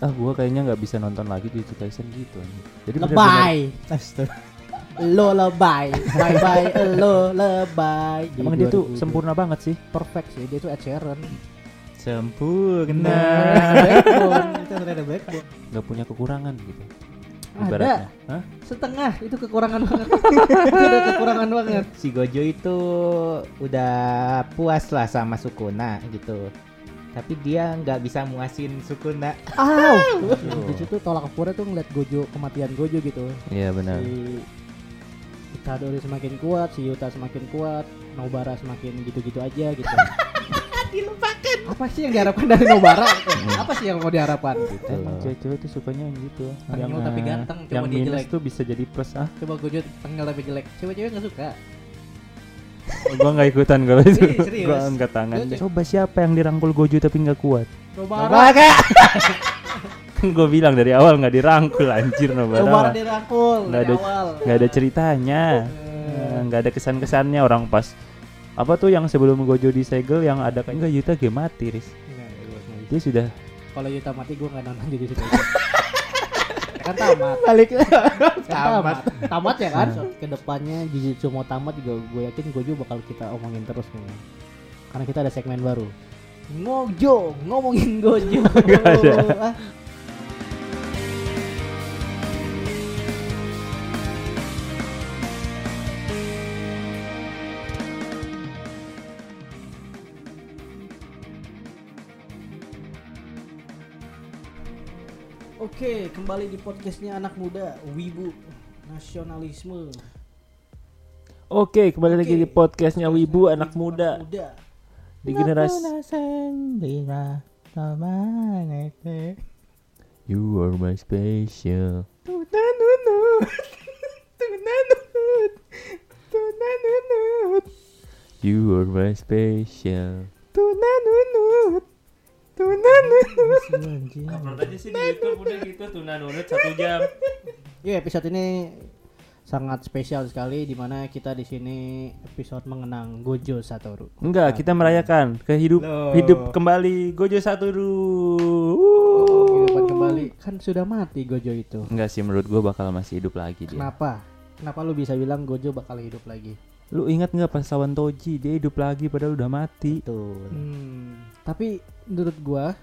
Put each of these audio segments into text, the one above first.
ah gua kayaknya nggak bisa nonton lagi Jujutsu Kaisen gitu. Jadi Lebay. Lo lebay. Bye bye. Lo lebay. Di Emang dia tuh 2020. sempurna banget sih. Perfect sih. Dia tuh Ed Sheeran. Sempurna. backbone. Itu ada backbone. nggak punya kekurangan gitu. Ada. Ibaratnya. Hah? Setengah itu kekurangan banget. itu ada kekurangan banget. Si Gojo itu udah puas lah sama Sukuna gitu. Tapi dia nggak bisa muasin Sukuna. Aw. Di situ tolak ukurnya tuh ngeliat Gojo kematian Gojo gitu. Iya benar. Si Itadori semakin kuat, si Yuta semakin kuat, Nobara semakin gitu-gitu aja gitu. Dilupakan. Apa sih yang diharapkan dari Nobara? Apa sih yang mau diharapkan gitu? Emang cewek-cewek tuh sukanya yang gitu. Tengil tapi eh, ganteng, coba yang dia minus jelek. tuh bisa jadi plus ah. Coba Gojo tengil tapi jelek. Cewek-cewek gak suka. Oh, gua nggak ikutan kalau itu. Serius, gua angkat tangan. Serius. Coba siapa yang dirangkul Gojo tapi nggak kuat? Nobara. Kan gua bilang dari awal nggak dirangkul anjir Nobara. Nobara mah. dirangkul Nggak dari ada- awal. nggak ada ceritanya Eh, nggak ada kesan-kesannya orang pas apa tuh yang sebelum Gojo disegel yang ada kan enggak Yuta game mati Riz gua nggak bisa. dia sudah Kalau Yuta mati gue nggak nonton jadi. kan tamat. Balik Kan tamat. tamat. ya kan? Ke depannya Jujutsu mau tamat juga gue yakin Gojo bakal kita omongin terus nih. Karena kita ada segmen baru. Ngojo, ngomongin Gojo. Ah, Oke, kembali di podcastnya anak muda, Wibu Nasionalisme. Oke kembali lagi Oke. di podcastnya Wibu anak muda. Muda. di generasi You are my special. You are my special Upload aja sih di YouTube udah gitu tuna nunut satu jam. Iya, episode ini sangat spesial sekali di mana kita di sini episode mengenang Gojo Satoru. Enggak, kita merayakan ke hidup Loh. hidup kembali Gojo Satoru. Kehidupan kembali kan sudah mati Gojo itu. Enggak sih menurut gua bakal masih hidup lagi dia. Kenapa? Kenapa lu bisa bilang Gojo bakal hidup lagi? Lu ingat nggak pas lawan Toji dia hidup lagi padahal udah mati. Betul. Hmm, tapi menurut gua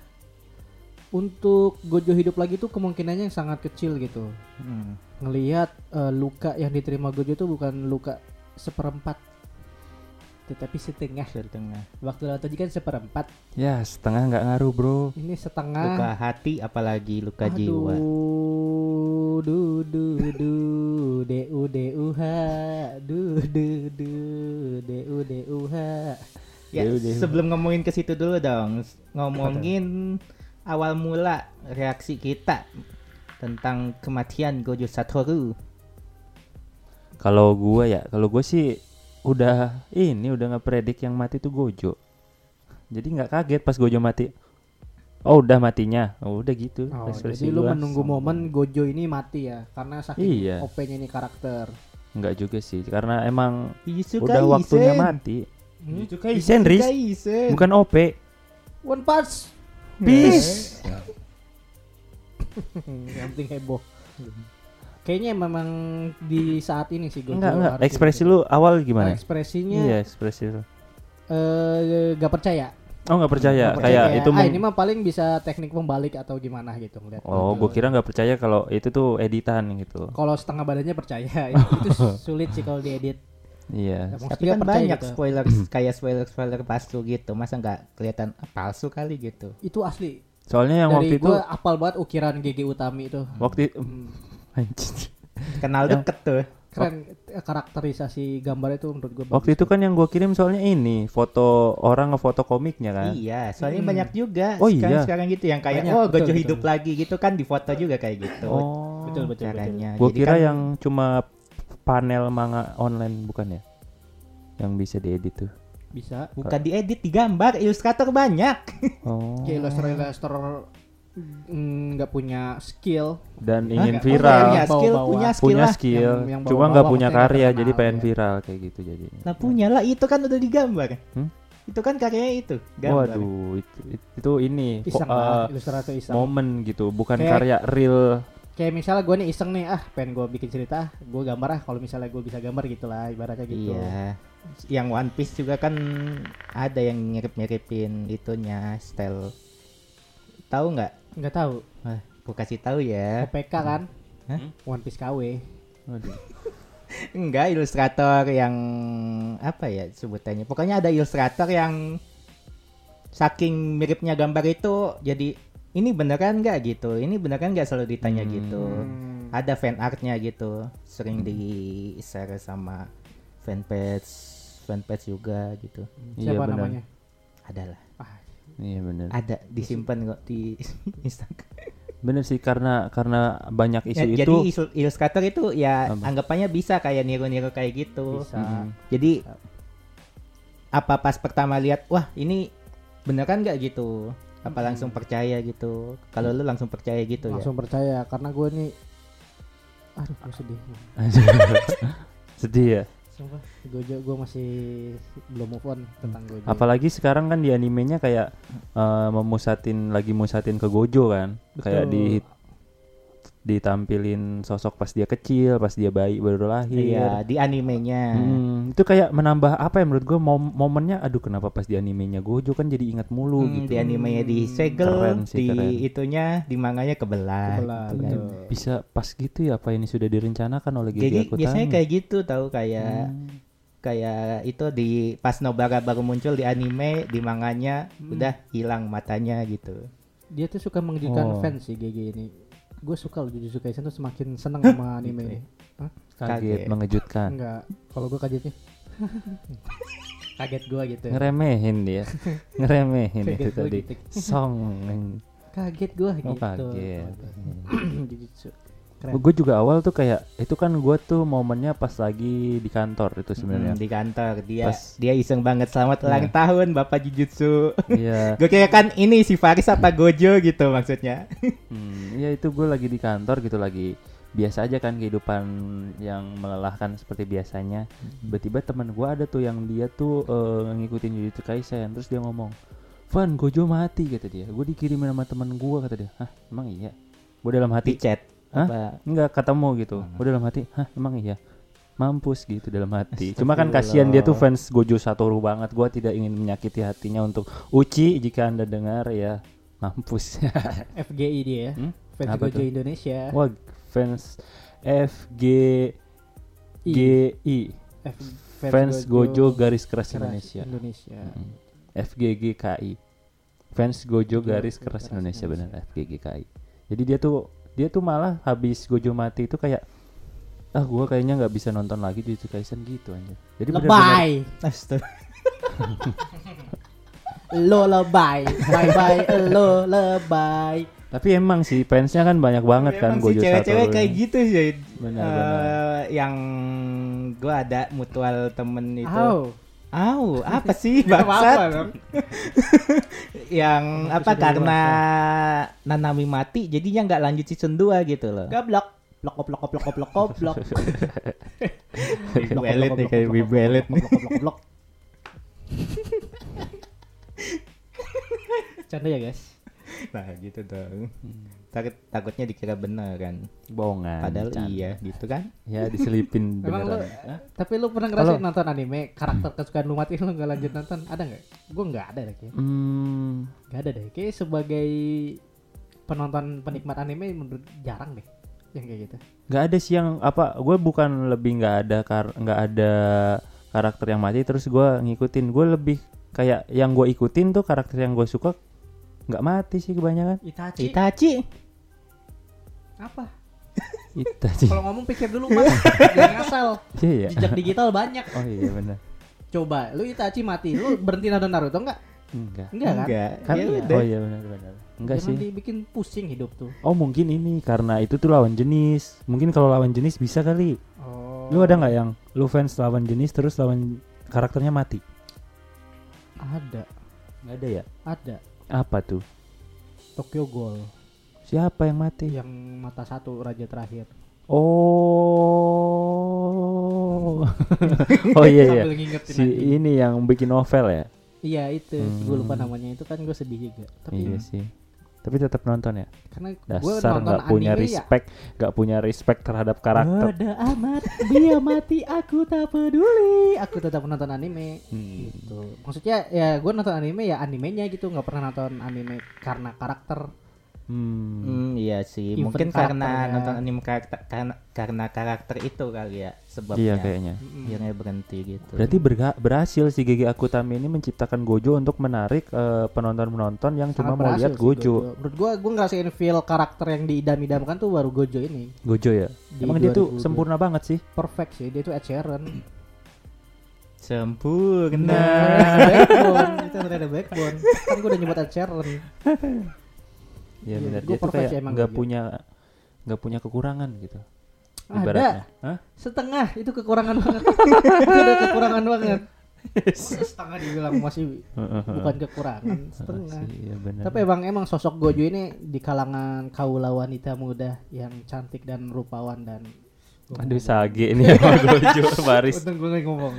untuk Gojo hidup lagi tuh kemungkinannya sangat kecil gitu. Hmm. Ngelihat eh, luka yang diterima Gojo tuh bukan luka seperempat tetapi setengah. Setengah. Waktu lawan Toji kan seperempat. Ya setengah nggak ngaruh bro. Ini setengah. Luka hati apalagi luka jiwa. Aduh, du du du, d u d u h, du du du, d u d u h. Ya, sebelum ngomongin ke situ dulu dong. Ngomongin awal mula reaksi kita tentang kematian Gojo Satoru. Kalau gua ya, kalau gua sih udah ini udah nggak predik yang mati tuh Gojo. Jadi nggak kaget pas Gojo mati. Oh udah matinya, oh, udah gitu. Oh, jadi lu menunggu momen Gojo ini mati ya, karena saking Iya. OP-nya ini karakter. Nggak juga sih, karena emang Yusuke udah waktunya mati. Hmm? Isen Riz, bukan OP. One Punch. Peace. yang penting heboh. Kayaknya memang di saat ini sih Gojo. Enggak enggak, ekspresi gitu. lu awal gimana? Ekspresinya Iya ekspresi lu. eh gak percaya. Oh nggak percaya, Nggak kayak percaya. itu ah, ini mah paling bisa teknik membalik atau gimana gitu ngeliat. Oh, Gojo. gue kira nggak percaya kalau itu tuh editan gitu. Kalau setengah badannya percaya, itu sulit sih kalau diedit. Iya. Ya, Tapi kan banyak gitu. spoiler kayak spoiler spoiler palsu gitu. Masa nggak kelihatan palsu kali gitu. Itu asli. Soalnya yang Dari waktu itu apal banget ukiran GG Utami itu. waktu Hmm. Anjing. Kenal deket tuh. Keren eh, karakterisasi gambar itu menurut gua. Waktu itu kan yang gua kirim soalnya ini foto orang ngefoto komiknya kan. Iya, soalnya Hmm. banyak juga. Oh, sekarang, iya. sekarang gitu yang kayak Banyak, oh betul, Gojo betul. hidup lagi gitu kan di foto juga kayak gitu. Oh. Betul, betul, caranya. Gua Jadi kira kan yang cuma panel manga online bukan ya? Yang bisa diedit tuh. bisa. bukan diedit, digambar, ilustrator banyak. Oh. Kayak Illustrator mm, nggak punya skill. Dan Hah? ingin viral. punya skill, Bawa-bawa. punya skill punya skill, Yang- yang cuma bawa-bawa nggak punya karya, jadi pengen ya. viral kayak gitu jadi. Nah punya lah itu kan udah digambar. Itu kan karyanya itu, gambar. Waduh, itu, itu ini ilustrator iseng. momen gitu, bukan Kayak- karya real. Kayak misalnya gue nih iseng nih, ah pengen gue bikin cerita, ah, gue gambar ah kalau misalnya gue bisa gambar gitu lah, ibaratnya gitu. Iya. Yang One Piece juga kan ada yang mirip-miripin itunya style. Tahu nggak? Nggak tahu, Wah, gue kasih tahu ya. OPK kan, Hah? One Piece KW. Waduh. Enggak, ilustrator yang apa ya sebutannya? Pokoknya ada ilustrator yang saking miripnya gambar itu jadi ini beneran nggak gitu? Ini beneran nggak selalu ditanya Hmm. gitu? Ada fan artnya gitu, sering di share sama fanpage, fanpage juga gitu. Iya Siapa benar. namanya? Adalah, Ah, Iya benar. ada disimpan kok di Instagram. Bener sih karena karena banyak isu Ya, itu. Jadi isu- ilustrator itu ya Apa? anggapannya bisa kayak niru-niru kayak gitu. bisa. Mm. Jadi apa pas pertama lihat, wah ini beneran nggak gitu? Apa langsung percaya gitu? Kalau lu langsung percaya gitu Langsung percaya karena gue nih, aduh gue sedih. Sedih ya. Sumpah, Gojo gue masih belum move on tentang Gojo. Apalagi sekarang kan di animenya kayak eh, memusatin lagi musatin ke Gojo kan. Kayak di ditampilin sosok pas dia kecil, pas dia bayi baru lahir. Iya, di animenya. Hmm, itu kayak menambah apa ya menurut gue mom- momennya aduh kenapa pas di animenya Gojo kan jadi ingat mulu Hmm, gitu. Di animenya di segel, Keren sih, di keren. itunya di manganya kebelah. Kebelah, gitu kan. Bisa pas gitu ya apa ini sudah direncanakan oleh Jadi biasanya kayak gitu tahu kayak Hmm. kayak itu di pas Nobara baru muncul di anime di manganya udah hilang matanya gitu. Dia tuh suka mengejutkan Oh. fans sih GG ini. Gue suka loh Jujutsu Kaisen tuh semakin seneng sama anime ini. Hah? kaget, kaget. mengejutkan. Enggak. Kalau gue kagetnya. Kaget gue gitu. Ngeremehin dia. Ngeremehin itu tadi. gitu. Song. Kaget gue Oh, gitu. kaget. Jujutsu. Keren. Gue juga awal tuh kayak itu kan gue tuh momennya pas lagi di kantor itu sebenarnya. Hmm, di kantor dia Pas- dia iseng banget selamat ulang Iya. tahun Bapak Jujutsu. Iya. Gue kira kan ini si Faris apa Gojo gitu maksudnya. Hmm, Iya itu gue lagi di kantor gitu lagi biasa aja kan kehidupan yang melelahkan seperti biasanya. Tiba-tiba teman gue ada tuh yang dia tuh eh, ngikutin Jujutsu Kaisen terus dia ngomong, "Van, Gojo mati," kata dia. Gue dikirimin sama teman gue kata dia. Hah, emang iya? Gue dalam Di hati, chat. Hah? Apa? enggak ketemu gitu. Hmm. Gue dalam hati, "Hah, emang iya?" Mampus gitu dalam hati. Cuma kan kasihan dia tuh fans Gojo Satoru banget. Gua tidak ingin menyakiti hatinya untuk Uci jika Anda dengar ya mampus. FGI dia ya. Hmm? Fans Apa Gojo tuh? Indonesia. Wah, fans FG I. GI F- fans Gojo garis keras Indonesia. Indonesia. Mm. FGGKI. Fans Gojo garis keras Keras Indonesia Indonesia. benar FGGKI. Jadi dia tuh dia tuh malah habis Gojo mati itu kayak ah gua kayaknya nggak bisa nonton lagi Jujutsu Kaisen gitu aja. Jadi Lebay. Astaga. Lo lebay. Bye bye lo lebay. Tapi emang sih fansnya kan banyak banget kan Emang Gojo cewek-cewek kayak gitu sih. Benar, Eh, benar. yang gua ada mutual temen itu. Au. Au, apa sih bangsat? yang Aku apa karena Nanami mati jadinya nggak lanjut season 2 gitu loh. Gablok. Blok blok blok blok blok blok. Wibu elit nih kayak nih. Blok blok blok. Canda ya guys. Nah gitu dong. Takut, takutnya dikira bener kan. Bohongan. Padahal bercanda. iya gitu kan. Ya diselipin Emang lu, beneran. tapi lu pernah ngerasain nonton anime karakter kesukaan lu mati lu nggak lanjut nonton ada nggak? Gue nggak ada deh kayak. Hmm, Nggak ada deh. Kayak sebagai penonton penikmat anime menurut jarang deh yang kayak gitu. nggak ada sih yang apa gue bukan lebih nggak ada kar nggak ada karakter yang mati terus gue ngikutin gue lebih kayak yang gue ikutin tuh karakter yang gue suka nggak mati sih kebanyakan Itachi. Itachi. Apa? Itachi Kalau ngomong pikir dulu mas, jangan ngasal. iya ya Jejak digital banyak. oh iya benar Coba, lu Itachi mati, lu berhenti nonton Naruto nggak? enggak Enggak kan? Enggak. kan Ya iya. oh iya benar benar enggak Jangan sih dibikin pusing hidup tuh. oh mungkin ini karena itu tuh lawan jenis mungkin kalau lawan jenis bisa kali Oh. lu ada nggak yang lu fans lawan jenis terus lawan karakternya mati Ada, nggak ada ya ada. Apa tuh Tokyo Ghoul siapa yang mati yang mata satu raja terakhir. Oh. oh iya iya. Si ini yang bikin novel ya. Iya itu, Hmm. gue lupa namanya itu kan gue sedih juga. Tapi Iya sih. Tapi tetap nonton ya. karena Dasar nonton nggak punya ya. respect, nggak punya respect terhadap karakter. Bodoh amat, dia mati aku tak peduli. Aku tetap menonton anime. Hmm. Gitu. Maksudnya ya gue nonton anime ya animenya gitu, nggak pernah nonton anime karena karakter. Hmm. Hmm, iya sih. Event Mungkin karena karakternya. nonton anime karakter karena, karena karakter itu kali ya sebabnya. Iya kayaknya. Akhirnya berhenti gitu. Berarti berga- berhasil si GG Akutami ini menciptakan Gojo untuk menarik eh, penonton-penonton yang cuma Sangat mau berhasil lihat sih Gojo. Menurut gue, gue ngerasain feel karakter yang diidam-idamkan tuh baru Gojo ini. Gojo ya. Di Emang dia tuh 2002. sempurna banget sih. Perfect sih, dia tuh Ed Sheeran. sempurna. backbone, itu ada backbone. Kan gue udah nyebut Ed Sheeran. Iya Iya, benar. Dia tuh kayak nggak Gojo. punya nggak punya kekurangan gitu. Ada. Ibaratnya. Hah? Setengah itu kekurangan banget. itu udah kekurangan banget. Setengah dibilang masih bukan kekurangan, setengah. Iya benar. Tapi emang emang sosok Gojo ini di kalangan kaula wanita muda yang cantik dan rupawan dan Aduh sage ini. Sama Gojo baris. Untung gue ngomong.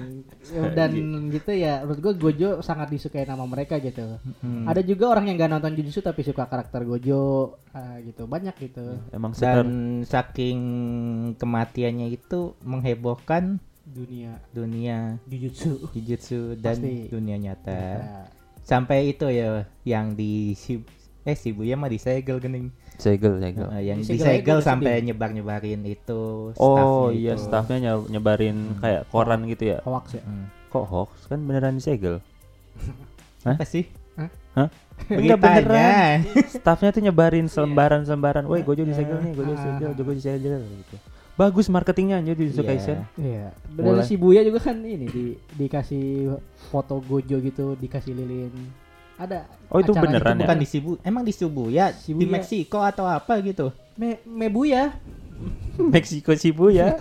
Ya, Dan gitu ya Menurut gue Gojo sangat disukai nama mereka gitu. Hmm. Ada juga orang yang gak nonton Jujutsu Tapi suka karakter Gojo ah, gitu. Banyak gitu. Emang Dan sekitar saking kematiannya itu menghebohkan Dunia. dunia. Jujutsu. Jujutsu dan Pasti. dunia nyata. Nah, Sampai itu ya yang di eh Shibuya mah disegel gening. Segel segel. Nah, yang Disegel sampai sedih. nyebar-nyebarin itu Oh staffnya iya itu. staffnya nye- nyebarin kayak koran gitu ya. Hoax ya Hmm. Kok hoax kan beneran disegel. Apa sih? Hah? Enggak beneran. Staffnya tuh nyebarin selembaran-selembaran. Woi Gojo disegel nih, Gojo Ah. disegel, Gojo disegel gitu. Bagus marketingnya anjir di Jujutsu Iya. Kaisen. Iya Boleh. Dari Shibuya juga kan ini di, Dikasih foto Gojo gitu Dikasih lilin Ada Oh, itu acaranya beneran tuh ya? Bukan di Shibu, emang di Shibuya, di Shibuya. Meksiko atau apa gitu. Me Mebuya Meksiko Shibuya.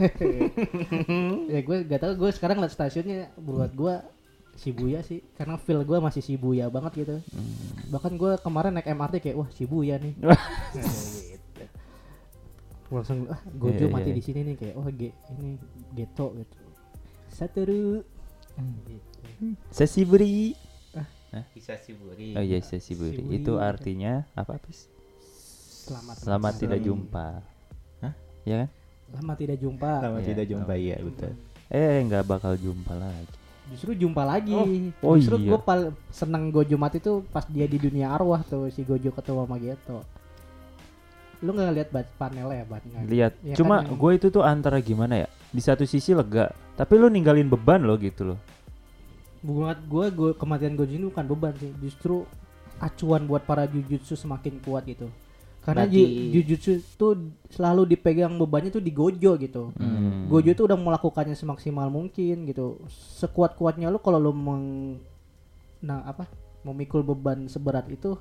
ya gue gak tau gue sekarang liat stasiunnya buat gue Shibuya sih karena feel gue masih Shibuya banget gitu bahkan gue kemarin naik MRT kayak wah Shibuya nih Wah. gitu. Gua langsung ah Gojo Iya, mati iya. di sini nih kayak wah ge ini geto gitu Satoru gitu. Sesiburi. Bisa Shiburi. Oh iya Sesiburi. Shiburi. Itu artinya apa, Pis? selamat Selamat tidak Selamat. jumpa. Hah? Ya kan? selamat tidak jumpa Lama Iya, tidak jumpa ya, betul. Eh nggak bakal jumpa lagi. justru jumpa lagi Oh, justru iya. gue paling seneng Gojo mati tuh pas dia di dunia arwah tuh si Gojo ketemu sama Geto lu nggak lihat bat panelnya ya bat. Lihat. Ya Cuma kan, gue itu tuh antara gimana ya? Di satu sisi lega, tapi lu ninggalin beban lo gitu loh. Buat gue gue kematian Gojo ini bukan beban sih. Justru acuan buat para jujutsu semakin kuat gitu. Karena Berarti- ju- jujutsu tuh selalu dipegang bebannya tuh di Gojo gitu. Hmm. Gojo tuh udah melakukannya semaksimal mungkin gitu. Sekuat kuatnya lu kalau lu meng nah apa memikul beban seberat itu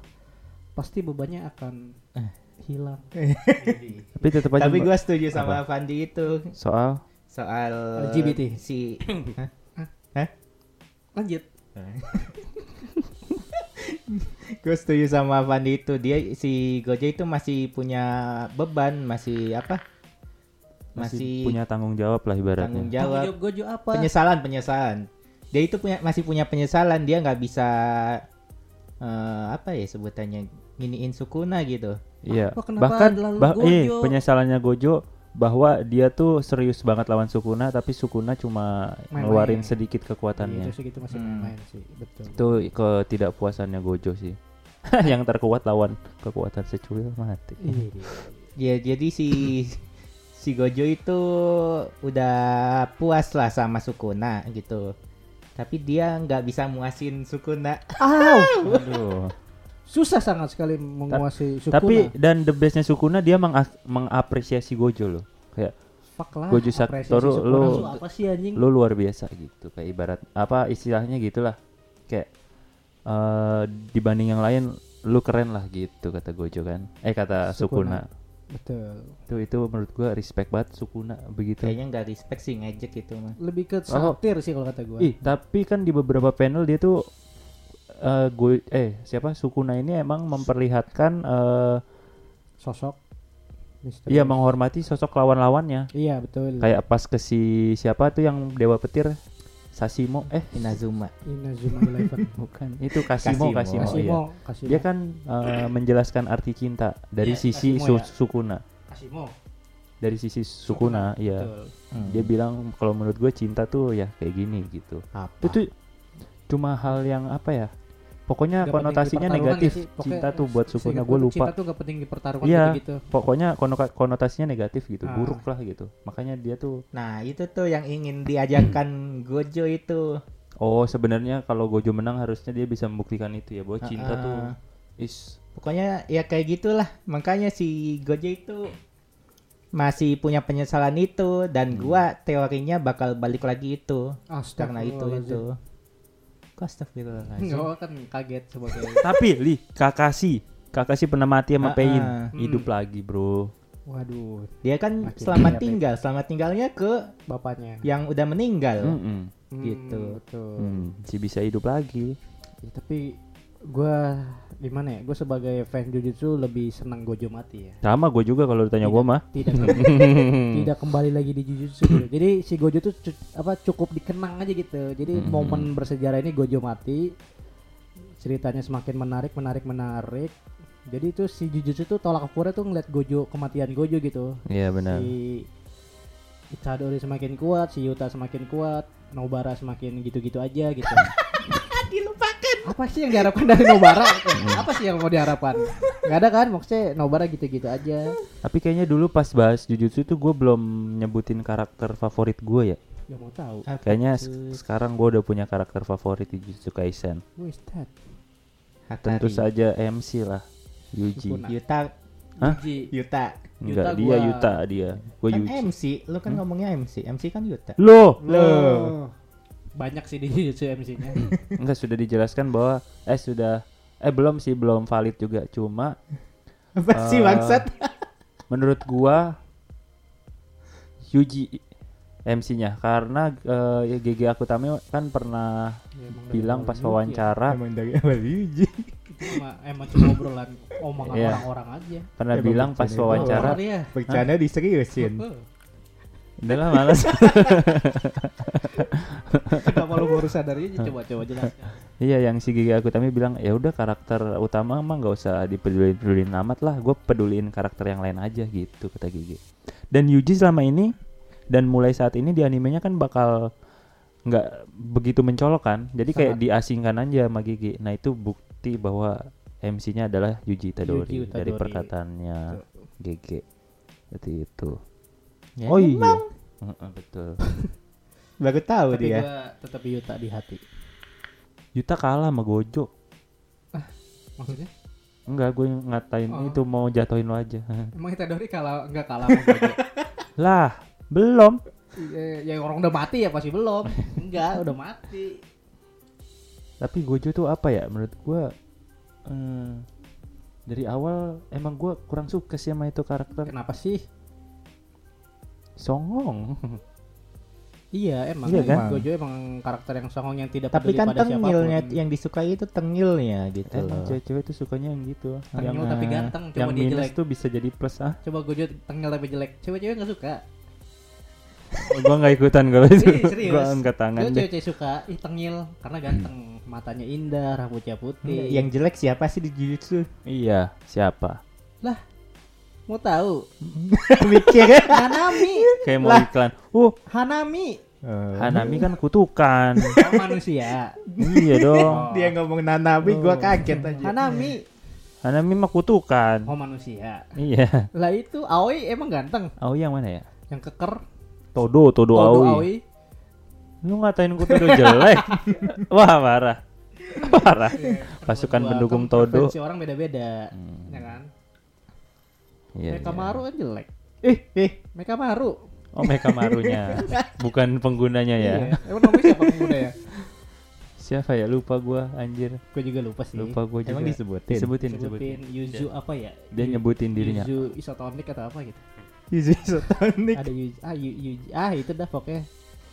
pasti bebannya akan hilang. Tapi tetap aja Tapi gua setuju sama Fandi itu. Soal? Soal LGBT. si lanjut. Gue setuju sama Fandi itu. Dia si Gojo itu masih punya beban masih apa? Masih, masih, punya tanggung jawab lah ibaratnya. tanggung Tanggung jawab. jawab Gojo apa? Penyesalan penyesalan. Dia itu punya masih punya penyesalan. Dia nggak bisa eh, apa ya sebutannya nginiin Sukuna gitu. Iya. Bahkan lalu bah, eh, penyesalannya Gojo bahwa dia tuh serius banget lawan Sukuna tapi Sukuna cuma Main-main. ngeluarin sedikit Iya, kekuatannya. itu segitu masih Hmm. main sih betul Itu ketidakpuasannya Gojo sih. yang terkuat lawan kekuatan secuil mati. Iya. ya jadi si si Gojo itu udah puas lah sama Sukuna gitu tapi dia nggak bisa muasin Sukuna Aw, Aduh. Susah sangat sekali menguasai Sukuna. Tapi dan the bestnya Sukuna dia mengas- mengapresiasi Gojo loh. Kayak Fuck lah. Gojo Satoru, tuh apa sih anjing? lu luar biasa gitu. Kayak ibarat apa istilahnya gitulah. Kayak eh dibanding yang lain lu keren lah gitu kata Gojo kan. Eh kata Sukuna. Sukuna. Betul. Itu itu menurut gua respect banget Sukuna begitu. kayaknya nggak respect sih ngejek itu mah Lebih ke Oh. satir sih kalau kata gue. Ih, tapi kan di beberapa panel dia tuh eh gue eh siapa Sukuna ini emang memperlihatkan eh Sosok. misterius. iya menghormati sosok lawan-lawannya. Iya betul. Kayak pas ke si siapa tuh yang dewa petir Sasimo eh Inazuma. Inazuma Eleven. bukan itu Kasimo Kasimo. Kasimo, Kasimo, iya. Kasimo. Dia kan eh, menjelaskan arti cinta dari Iya, sisi Kasimo Su- ya. Sukuna. Kasimo. Dari sisi Sukuna, iya. Betul. Hmm. Dia bilang kalau menurut gue cinta tuh ya kayak gini gitu. apa? Itu cuma hal yang apa ya? Pokoknya Nggak konotasinya negatif. sih. Pokoknya Cinta tuh buat seingat gue lupa. Cinta tuh gak penting dipertaruhkan Iya. gitu. Pokoknya kono- konotasinya negatif gitu, Ah. buruk lah gitu. Makanya dia tuh Nah, itu tuh yang ingin diajarkan Gojo itu. oh sebenarnya kalau Gojo menang harusnya dia bisa membuktikan itu ya bahwa cinta Ah. tuh is Pokoknya ya kayak gitulah. Makanya si Gojo itu masih punya penyesalan itu dan gua teorinya bakal balik lagi itu karena itu itu. Astagfirullahaladzim? Enggak kan kaget sebagai Tapi li Kakashi Kakashi pernah mati sama Ah, Pain ah. hidup lagi bro waduh Dia kan Makin selamat lihat, tinggal, selamat tinggalnya ke bapaknya. yang udah meninggal. Mm-mm. Hmm, gitu. Betul. Hmm, si bisa hidup lagi Ya, tapi gua gimana ya? Gue sebagai fan Jujutsu lebih senang Gojo mati ya. sama gue juga kalau ditanya gue mah Tidak tidak kembali lagi di Jujutsu gitu. Jadi si Gojo tuh cu- apa cukup dikenang aja gitu. Jadi Hmm. momen bersejarah ini Gojo mati ceritanya semakin menarik, menarik, menarik. Jadi itu si Jujutsu tuh tolak ukurnya tuh ngeliat Gojo kematian Gojo gitu. Iya benar Si Itadori semakin kuat, si Yuta semakin kuat, Nobara semakin gitu-gitu aja gitu. Dilupakan. Apa sih yang diharapkan dari Nobara? Apa sih yang mau diharapkan? Gak ada kan maksudnya Nobara gitu-gitu aja. tapi kayaknya dulu pas bahas Jujutsu itu gue belum nyebutin karakter favorit gue ya Gak mau tahu. kayaknya se- sekarang gue udah punya karakter favorit di Jujutsu Kaisen Who is that? tentu saja MC lah Yuji Sukuna. Yuta Hah? Yuji. Yuta enggak Yuta dia gua- Yuta dia gue kan Yuji MC, lu kan ngomongnya MC, MC kan Yuta. loh Loh. Banyak sih di Jujutsu MC-nya. enggak sudah dijelaskan bahwa eh sudah eh belum sih belum valid juga cuma Apa sih Eh, bangsat? menurut gua Yuji MC-nya karena eh, ya GG Akutami kan pernah Ya, emang bilang pas Yuji ya. wawancara Emang dari awal Yuji. Itu cuma emang cuma obrolan omongan Iya. orang-orang aja. pernah Emang bilang pas bercanda wawancara Horor ya. Bercanda diseriusin. Udahlah malas Kenapa lu baru sadar aja? Coba coba jelaskan. iya yang si GG Akutami bilang ya udah karakter utama mah nggak usah dipedulin pedulin amat lah. Gue peduliin karakter yang lain aja gitu kata GG dan Yuji selama ini dan mulai saat ini di animenya kan bakal nggak begitu mencolok kan? Jadi kayak Sangat. diasingkan aja sama GG nah itu bukti bahwa MC-nya adalah Yuji Itadori, Yuji dari Itadori. perkataannya GG seperti itu Ya, oh iya emang. Heeh, betul Baru tahu Tapi dia. gua tetap Yuta di hati. Yuta kalah sama Gojo Maksudnya? enggak gue ngatain Oh. itu mau jatuhin lo aja Emang Itadori kalah enggak kalah sama Gojo? lah belum Ya, ya orang udah mati ya pasti belum. Enggak, udah mati. tapi Gojo tuh apa ya menurut gue eh, dari awal emang gue kurang suka sih sama itu karakter Kenapa sih? Songong Iya, emang. Iya kan? emang Gojo emang karakter yang songong yang tidak Tapi kan pada tengilnya siapa pun. yang disukai itu tengilnya gitu emang cewek-cewek tuh sukanya yang gitu Tengil yang tapi eh, ganteng, coba yang dia minus jelek. tuh bisa jadi plus ah Coba Gojo tengil tapi jelek. Cewek-cewek nggak suka. gue nggak ikutan kalau itu Serius, gue angkat tangan cewek-cewek suka, ih tengil karena ganteng, matanya indah, rambutnya putih. Yang jelek siapa sih di Jujutsu? iya siapa mau tahu? Mikir. Hanami, kayak mau iklan. Uh. Hanami, Oh. Hanami kan kutukan. Oh, manusia. iya dong. Dia ngomong Nanabi, gua kaget aja. Hanami, Hanami mah kutukan. Oh manusia. iya. Lah itu Aoi emang ganteng, Aoi yang mana ya? Yang keker. Todo Todo Todo Aoi. Lu ngatain gue Todo jelek. Wah parah. Parah. Pasukan Gua pendukung Todo. preferensi orang beda-beda, Hmm, ya kan? Iya, Meka iya. Maru kan jelek. Eh, eh. Meka Maru. Oh Meka Marunya Bukan penggunanya ya Iya. Emang namanya siapa pengguna ya? Siapa ya lupa gua anjir Gue juga lupa sih. Lupa gua juga Emang disebutin? Disebutin Sebutin disebutin Yuzu apa ya? Dia nyebutin dirinya Yuzu isotonic atau apa gitu. Yuzu Isotonic. Ada Yuzu ah Yu, Yu- ah itu dah pokoknya.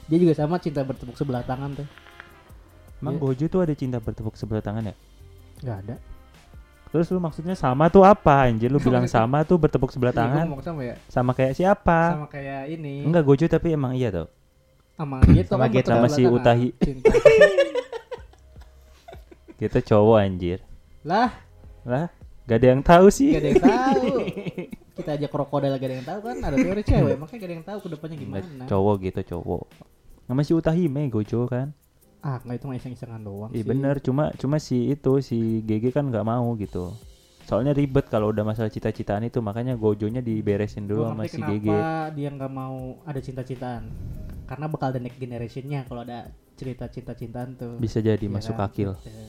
Dia juga sama cinta bertepuk sebelah tangan tuh. Emang Iya. Gojo tuh ada cinta bertepuk sebelah tangan ya Gak ada. Terus lu maksudnya sama tuh apa anjir Lu bilang Maksudnya- sama tuh bertepuk sebelah Iya, tangan ngomong sama ya. Sama kayak siapa Sama kayak ini. Enggak Gojo tapi emang iya tau Sama Geto Sama Geto. Sama si Utahi. Kita cowok anjir. lah, Lah, gak ada yang tahu sih. gak ada yang tahu. Kita aja krokodil gak ada yang tahu kan. Ada teori cewek, makanya gak ada yang tahu ke depannya gimana. Cowok gitu cowok. Nama si Utahime Gojo kan. Ah, nggak itu mah iseng-isengan doang Iya sih. bener, cuma cuma si itu si GG kan nggak mau gitu. Soalnya ribet kalau udah masalah cita-citaan itu, makanya Gojonya diberesin dulu sama si kenapa GG. dia nggak mau ada cinta-cintaan. Karena bakal ada next generationnya kalau ada cerita cinta-cintaan tuh. Bisa jadi Ya masuk kan? akil. Gitu.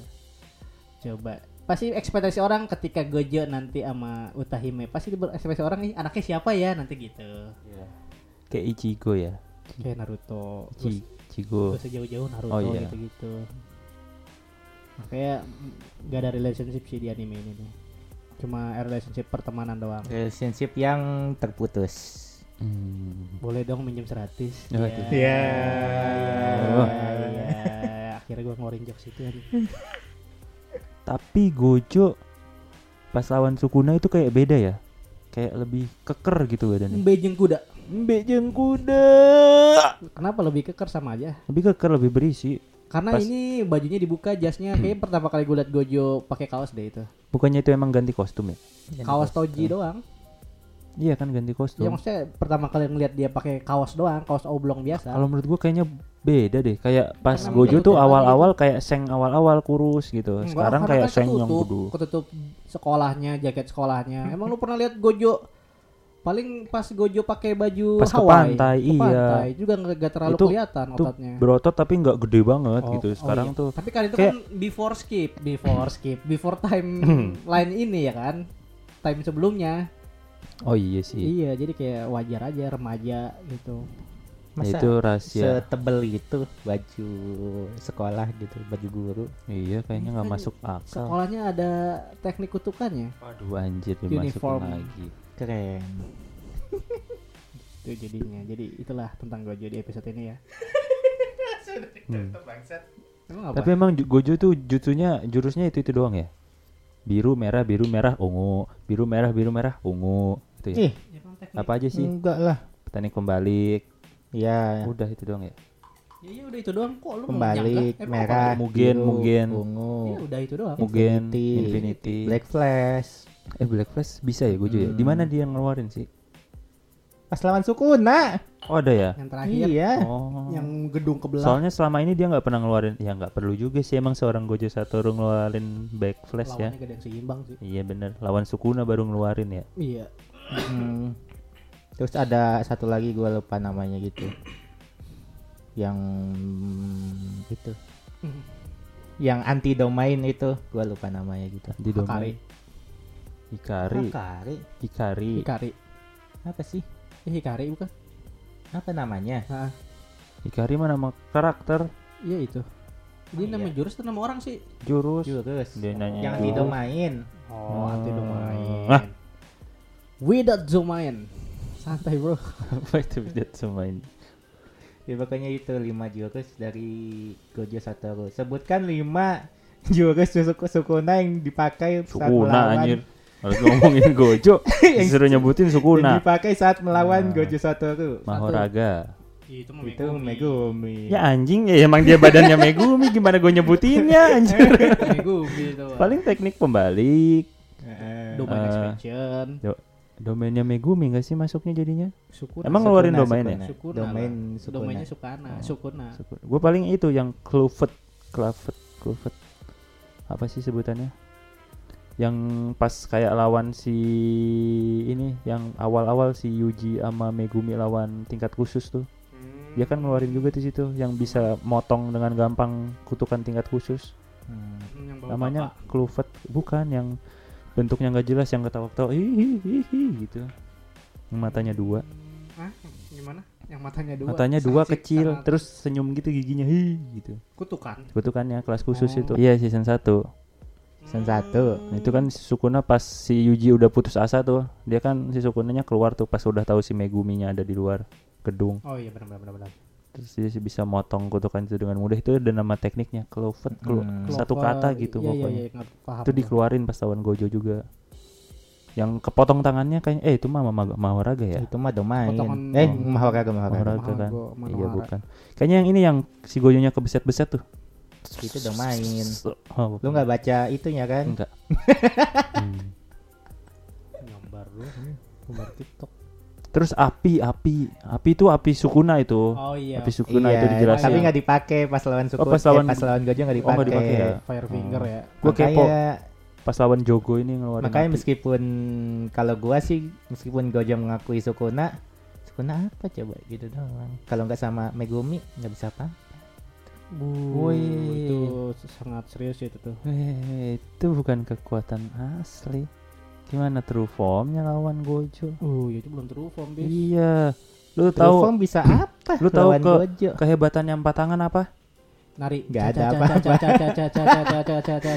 Coba pasti ekspektasi orang ketika Gojo nanti sama Utahime pasti ekspektasi orang nih anaknya siapa ya nanti gitu Kayak Ichigo ya. kayak Naruto Ichi, Ichigo. terus jauh-jauh Naruto Oh, iya. gitu-gitu makanya gak ada relationship sih di anime ini nih cuma relationship pertemanan doang Relationship yang terputus. Hmm. boleh dong minjem 100 Oh, ya, itu. Iya. Oh. ya. akhirnya gua ngeluarin jokes itu aja. Tapi Gojo pas lawan Sukuna itu kayak beda ya. Kayak lebih keker gitu badannya. Bejeng kuda Bejeng kuda. kenapa lebih keker sama aja Lebih keker, lebih berisi. karena Pas- ini bajunya dibuka jasnya kayaknya pertama kali gue liat Gojo pakai kaos deh itu Bukannya itu emang ganti kostum ya? kaos toji doang Iya kan ganti ya kostum. maksudnya pertama kali ngeliat dia pakai kaos doang kaos oblong biasa Kalau menurut gua kayaknya beda deh. Kayak pas Karena Gojo tuh awal-awal kayak seng awal-awal kurus gitu. Enggak, Sekarang kayak kan seng yang kudu. ketutup sekolahnya jaket sekolahnya emang lu pernah lihat Gojo paling pas Gojo pakai baju Pas ke Hawaii pantai, ke iya. pantai juga nggak terlalu Itu- kelihatan Tuh ototnya berotot tapi nggak gede banget Oh, gitu. oh Sekarang iya. tuh tapi kan itu kayak- kan before skip before skip before time line ini ya kan time sebelumnya Oh iya sih. iya jadi kayak wajar aja remaja gitu Ya, Masa itu rahasia. setebel itu baju sekolah gitu, baju guru. Iya kayaknya nggak Kan masuk akal. sekolahnya ada teknik kutukannya Waduh anjir dimasukin Uniform. lagi. Keren. itu jadinya jadi itulah tentang Gojo di episode ini ya Hmm. emang apa Tapi emang Gojo tuh jutsunya jurusnya itu itu doang ya? Biru merah biru merah ungu, biru merah biru merah ungu. Itu ya. Ih, teknik- Apa aja sih? enggak lah. Teknik pembalik. Ya, Udah itu doang ya. Iya iya, udah itu doang kok lu nyangka? Emang merah, biru, Mugen. ungu, Iya udah itu doang. Mugen, Infinity, Infinity. Black Flash. Eh Black Flash bisa ya Gojo ya? Di mana dia ngeluarin sih? Pas lawan Sukuna. Oh ada ya? Yang terakhir Iya. Oh. yang gedung kebelah. Soalnya selama ini dia nggak pernah ngeluarin, ya nggak perlu juga sih emang seorang Gojo Satoru ngeluarin Black Flash ya. lawannya ada yang seimbang sih. Iya bener, lawan Sukuna baru ngeluarin ya. Iya. Hmm. Terus ada satu lagi gue lupa namanya gitu. Yang itu. Yang anti domain itu gue lupa namanya gitu. Di Hikari. domain Hikari, Hikari. Hikari. Hikari. Apa sih? Eh, Hikari bukan? Apa namanya? Nah, Hikari mah nama karakter, iya itu. Ini Oh, nama iya. jurus atau nama orang sih? jurus. Jurus. Dia nanya Yang itu. anti domain. Oh, anti domain. Ah. Without domain. Santai, Bro. Apa itu tidak semain? Ya pokoknya itu lima jurus dari Gojo Satoru. Sebutkan lima jurus suku Sukuna yang dipakai saat Sukuna melawan anjir. Harus ngomongin Gojo, disuruh nyebutin yang Sukuna. dipakai saat melawan Nah. Gojo Satoru. Mahoraga. Itu Itu Megumi. Ya anjing ya emang dia badannya Megumi gimana gue nyebutinnya anjir. Megumi itu. Paling teknik pembalik. Domain Eh. expansion. Do- domainnya Megumi gak sih masuknya jadinya? Sukuna. Emang ngeluarin Sukuna, domain ya? Sukuna. Sukuna Domain. Sukuna. Domainnya Sukana, Sukuna. Gue paling itu yang Cluvet, Cluvet, Cluvet. Apa sih sebutannya? Yang pas kayak lawan si ini yang awal-awal si Yuji sama Megumi lawan tingkat khusus tuh. Dia kan ngeluarin juga di situ yang bisa motong dengan gampang kutukan tingkat khusus. Hmm. Hmm, Namanya bapak. Cluvet, bukan yang bentuknya nggak jelas yang ketawa-ketawa hihi hihi gitu. Yang matanya dua. Hah? Gimana? Yang matanya dua. Matanya dua Sangat- kecil, terus senyum gitu giginya hi gitu. kutukan. Kutukannya kelas khusus Oh. itu. Iya season 1 Season satu. Nah, itu kan si Sukuna pas si Yuji udah putus asa tuh. Dia kan si Sukunanya keluar tuh pas udah tahu si Meguminya ada di luar gedung. Oh iya benar benar benar. Terus dia sih bisa motong kutukan itu dengan mudah. Itu ada nama tekniknya, Clovet. Clo- Hmm. Satu Clover, kata gitu iya, pokoknya. Iya, iya, paham. Itu dikeluarin pas lawan Gojo juga. yang kepotong tangannya kayaknya eh itu mah Ma- Mahoraga ya Itu mah domain. Potongan- Eh. Mahoraga, Mahoraga. Mahoraga kan iya bukan kayaknya yang ini yang si Gojonya kebeset-beset tuh Itu domain. oh, Lu nggak baca itunya kan? enggak Hmm. Gambar lu. Gambar TikTok. terus api api api itu api Sukuna itu Oh iya. api Sukuna itu Iya, dijelasin Tapi nggak dipakai pas lawan suku. Oh, pas eh, lawan- pas lawan Gojo nggak Oh, nggak dipakai. dipakai ya? Fire finger ya. Gua kepo. Pas lawan Jogo ini ngeluarin makanya api. meskipun kalau gua sih meskipun Gojo mengakui Sukuna, Sukuna apa coba gitu doang. Kalau nggak sama Megumi nggak bisa apa. Bu, Wih. itu sangat serius itu tuh. Eh, itu bukan kekuatan asli. Gimana true formnya lawan Gojo? Oh, uh, itu belum true form, bis. Iya. Lu true tahu form bisa apa? Lu tahu ke Gojo. kehebatannya empat tangan apa? Nari. Gak ada apa.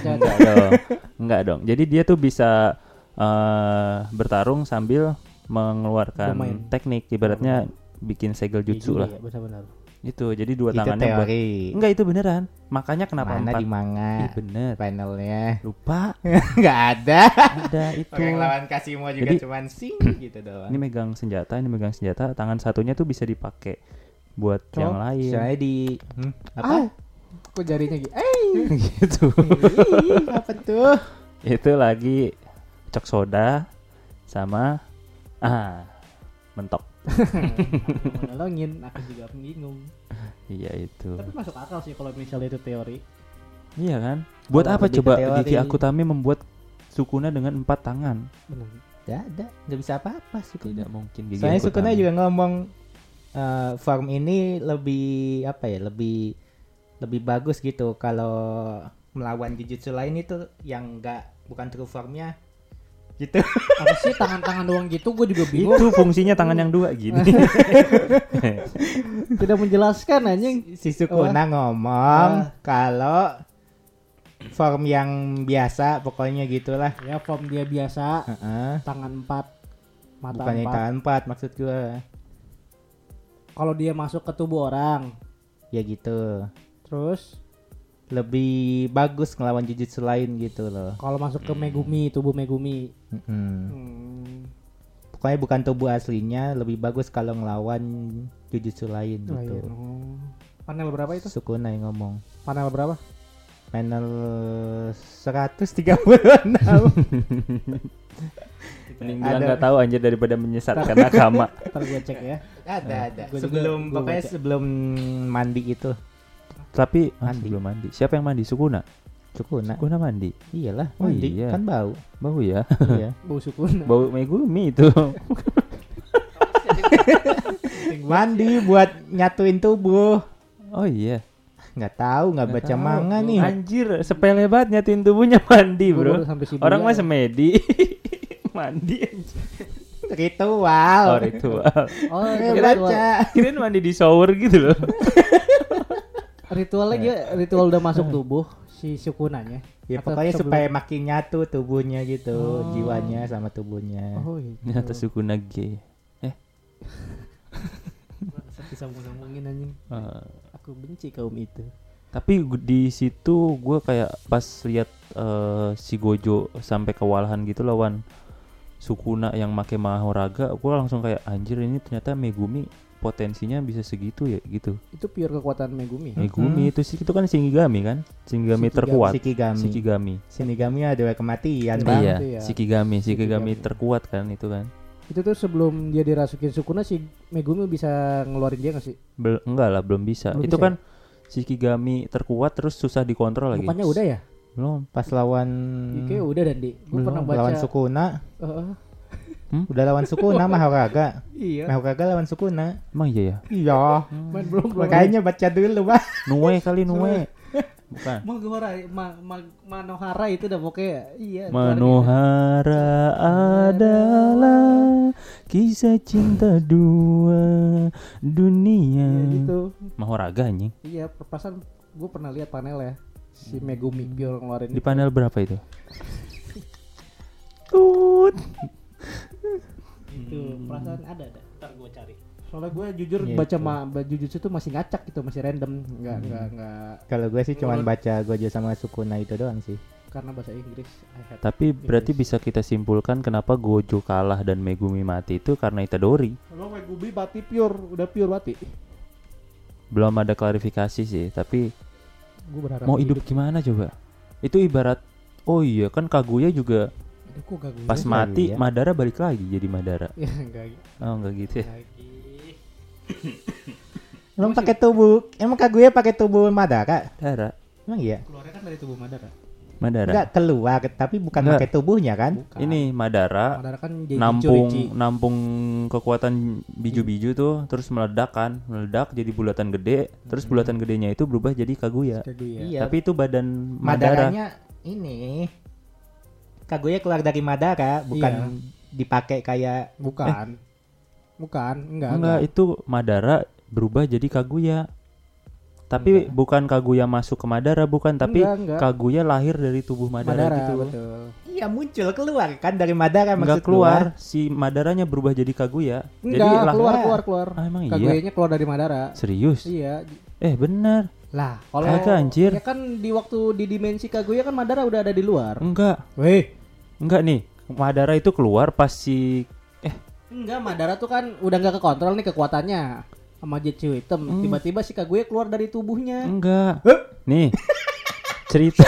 Enggak dong. Enggak dong. Jadi dia tuh bisa uh, bertarung sambil mengeluarkan Lumayan. teknik ibaratnya bikin segel jutsu iya ya, lah. Iya, benar-benar itu. Jadi dua Itu tangannya buat teori. Enggak itu beneran. Makanya kenapa Mana empat? di manga Ih, bener. panelnya? Lupa. Nggak ada. Ada itu. Orang lawan Kasimo juga Jadi- cuman sing gitu doang. Ini megang senjata, ini megang senjata, tangan satunya tuh bisa dipakai buat Cok, yang lain. Soalnya di hmm, apa? Ah, kok jarinya gitu? Eh, gitu. Ih, apa tuh? itu lagi cok soda sama ah mentok. nolongin, aku juga bingung. Iya itu. Tapi masuk akal sih kalau misalnya itu teori. Iya kan? Buat Kalau apa coba teori. Diki Akutami membuat Sukuna dengan empat tangan? Benar. Nggak ada, nggak bisa apa-apa Sukuna. Tidak mungkin Gigi Soalnya Akutami. Sukuna juga ngomong eh, form ini lebih apa ya? Lebih lebih bagus gitu kalau melawan Jujutsu lain itu yang enggak bukan true formnya gitu. Apa sih tangan-tangan doang gitu? Gue juga bingung. Itu fungsinya tangan yang dua gini. Tidak menjelaskan anjing. si Sukuna ngomong kalau form yang biasa pokoknya gitulah. Ya form dia biasa, Heeh. tangan empat, mata Bukan yang empat. tangan empat maksud gua. Kalau dia masuk ke tubuh orang, Ya gitu. terus Lebih bagus ngelawan Jujutsu lain gitu loh. kalau masuk ke Megumi, tubuh Megumi. Mm-mm. Hmm. Pokoknya bukan tubuh aslinya, lebih bagus kalau ngelawan Jujutsu lain Oh, gitu. iya. Oh. Panel berapa itu? Sukuna yang ngomong. Panel berapa? Panel 136. Mending bilang nggak tahu anjir daripada menyesatkan nakama. Ntar gue cek ya. ada ada. Gua sebelum pokoknya sebelum mandi itu. Tapi ah, Mandi. sebelum mandi. Siapa yang mandi? Sukuna. Sukuna. Sukuna mandi. Iyalah, Oh, mandi iya. kan bau. Bau ya. iya. Bau sukuna. Bau Megumi itu. Mandi buat nyatuin tubuh. Oh iya. Nggak tahu, nggak baca tahu. manga nih. Anjir, sepele banget nyatiin tubuhnya mandi, Bro. Orang mah semedi. mandi anjir. Ritual. Oh, ritual. Oh, Eh, ritual. baca. Kirain mandi di shower gitu loh. Ritualnya dia ritual udah masuk tubuh si sukunanya. Ya Atau pokoknya sebelum- supaya makin nyatu tubuhnya gitu, Oh. jiwanya sama tubuhnya. Oh iya. Nyata Sukuna G. Disambung-sambungin anjing. Eh, Aku benci kaum itu. tapi di situ gue kayak pas lihat eh, si Gojo sampai kewalahan gitu lawan Sukuna yang make Mahoraga, gue langsung kayak anjir ini ternyata Megumi potensinya bisa segitu ya gitu. Itu pure kekuatan Megumi. ya? Megumi itu sih itu kan Shinigami kan? Shinigami Shikigami. terkuat. Shikigami. Shikigami. Shinigami adalah kematian, Bang. Iya, itu ya. Shikigami, Shikigami Shikigami. terkuat kan itu kan. Itu tuh sebelum dia dirasukin Sukuna si Megumi bisa ngeluarin dia gak sih? Bel- enggak lah, belum bisa. Belum itu bisa kan Shikigami terkuat terus susah dikontrol lagi. Bukannya udah ya? Belum. Pas lawan Kayaknya udah dan di. Belum, pernah baca. lawan Sukuna, Heeh. udah lawan Sukuna Mahoraga. iya. Mahoraga lawan Sukuna. Emang iya ya? Iya. Main belum belum. Makanya baca dulu, Bang. Nue kali Nue. Bukan. Magohara, ma, ma, Manohara itu udah pokoknya iya. Manohara adalah kisah cinta dua dunia. Iya gitu. Mahoraga anjing. Iya, perpasan gue pernah lihat panel ya si Megumi pure ngeluarin Di itu. panel berapa itu? Tut. Itu perasaan ada ada ntar gue cari soalnya gue jujur Gitu. baca ma ba- jujutsu itu masih ngacak gitu masih random nggak nggak nggak Kalau gue sih cuman baca Gojo sama Sukuna itu doang sih. karena bahasa Inggris Tapi berarti Inggris. bisa kita simpulkan kenapa Gojo kalah dan Megumi mati itu karena Itadori. Kalau Megumi mati pure, udah pure mati. Belum ada klarifikasi sih, tapi Gue berharap mau dia hidup gimana coba? Itu ibarat oh iya kan Kaguya juga Aduh, kok gak gue pas mati ya. Madara balik lagi jadi Madara. ya enggak Oh enggak gitu ya. lagi. Emang pakai tubuh, emang Kaguya pakai tubuh Madara? Madara. Emang iya? Keluarnya kan dari tubuh Madara. Madara. Enggak keluar, tapi bukan pakai tubuhnya kan? Bukan. Ini Madara Madara kan jadi nampung nampung kekuatan biju-biju tuh terus meledak kan meledak jadi bulatan gede terus bulatan gedenya itu berubah jadi Kaguya Kaguya. Iya. tapi itu badan Madara Madaranya ini Kaguya keluar dari Madara, bukan dipakai kayak Bukan. Bukan, enggak. enggak itu Madara berubah jadi Kaguya tapi Enggak. bukan Kaguya masuk ke Madara bukan tapi Enggak, enggak. Kaguya lahir dari tubuh Madara, Madara, gitu betul. Iya muncul keluar kan dari Madara enggak maksud keluar si Madaranya berubah jadi Kaguya jadi Enggak, lah keluar keluar keluar. Ah, emang iya Kaguyanya keluar dari Madara. serius Iya. eh bener Lah, kalau Kagak, anjir. Ya kan di waktu di dimensi Kaguya kan Madara udah ada di luar. enggak Weh. Enggak nih Madara itu keluar pas si Enggak, Madara tuh kan udah nggak kekontrol nih kekuatannya sama Jetsu hitam. Hmm. Tiba-tiba si Kaguya keluar dari tubuhnya. Enggak. Nih. Cerita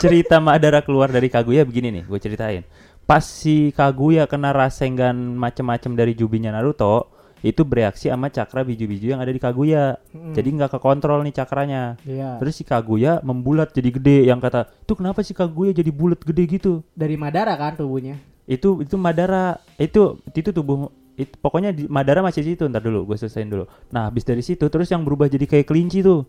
cerita Madara keluar dari Kaguya begini nih, gue ceritain. Pas si Kaguya kena Rasengan macem-macem dari jubinya Naruto, itu bereaksi sama cakra biju-biju yang ada di Kaguya. Mm. Jadi nggak kekontrol nih cakranya. Iya. Terus si Kaguya membulat jadi gede yang kata, "Tuh kenapa si Kaguya jadi bulat gede gitu?" Dari Madara kan tubuhnya. Itu itu Madara, itu itu tubuh itu, pokoknya di, Madara masih situ ntar dulu gue selesaiin dulu. Nah, habis dari situ terus yang berubah jadi kayak kelinci tuh.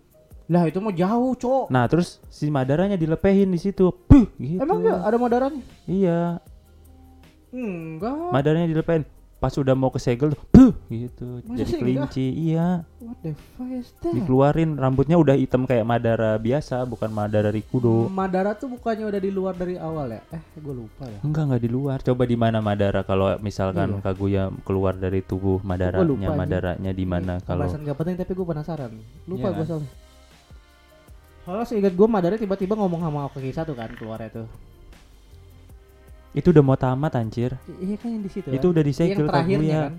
Lah itu mau jauh, Cok. Nah terus si Madaranya dilepehin di situ, Puh, gitu. Emang enggak ada Madaranya? Iya, Enggak. Madaranya dilepehin. Pas udah mau kesegel, tuh, gitu. Masa Jadi kelinci, iya. What the fuck is that? Dikeluarin rambutnya udah hitam kayak Madara biasa, bukan Madara Rikudo. Madara tuh bukannya udah di luar dari awal ya? Eh, gue lupa ya. Enggak enggak di luar. Coba di mana Madara kalau misalkan Iya. Kaguya keluar dari tubuh Madaranya. Madaranya di mana Ini kalau pembahasan gak penting tapi gue penasaran. Lupa Iya gue kan? soalnya. Soalnya seingat gue Madara tiba-tiba ngomong sama Aokiji satu kan keluarnya tuh. Itu udah mau tamat anjir. Iya kan yang di situ. Itu kan? udah disegel yang terakhirnya Kaguya. kan.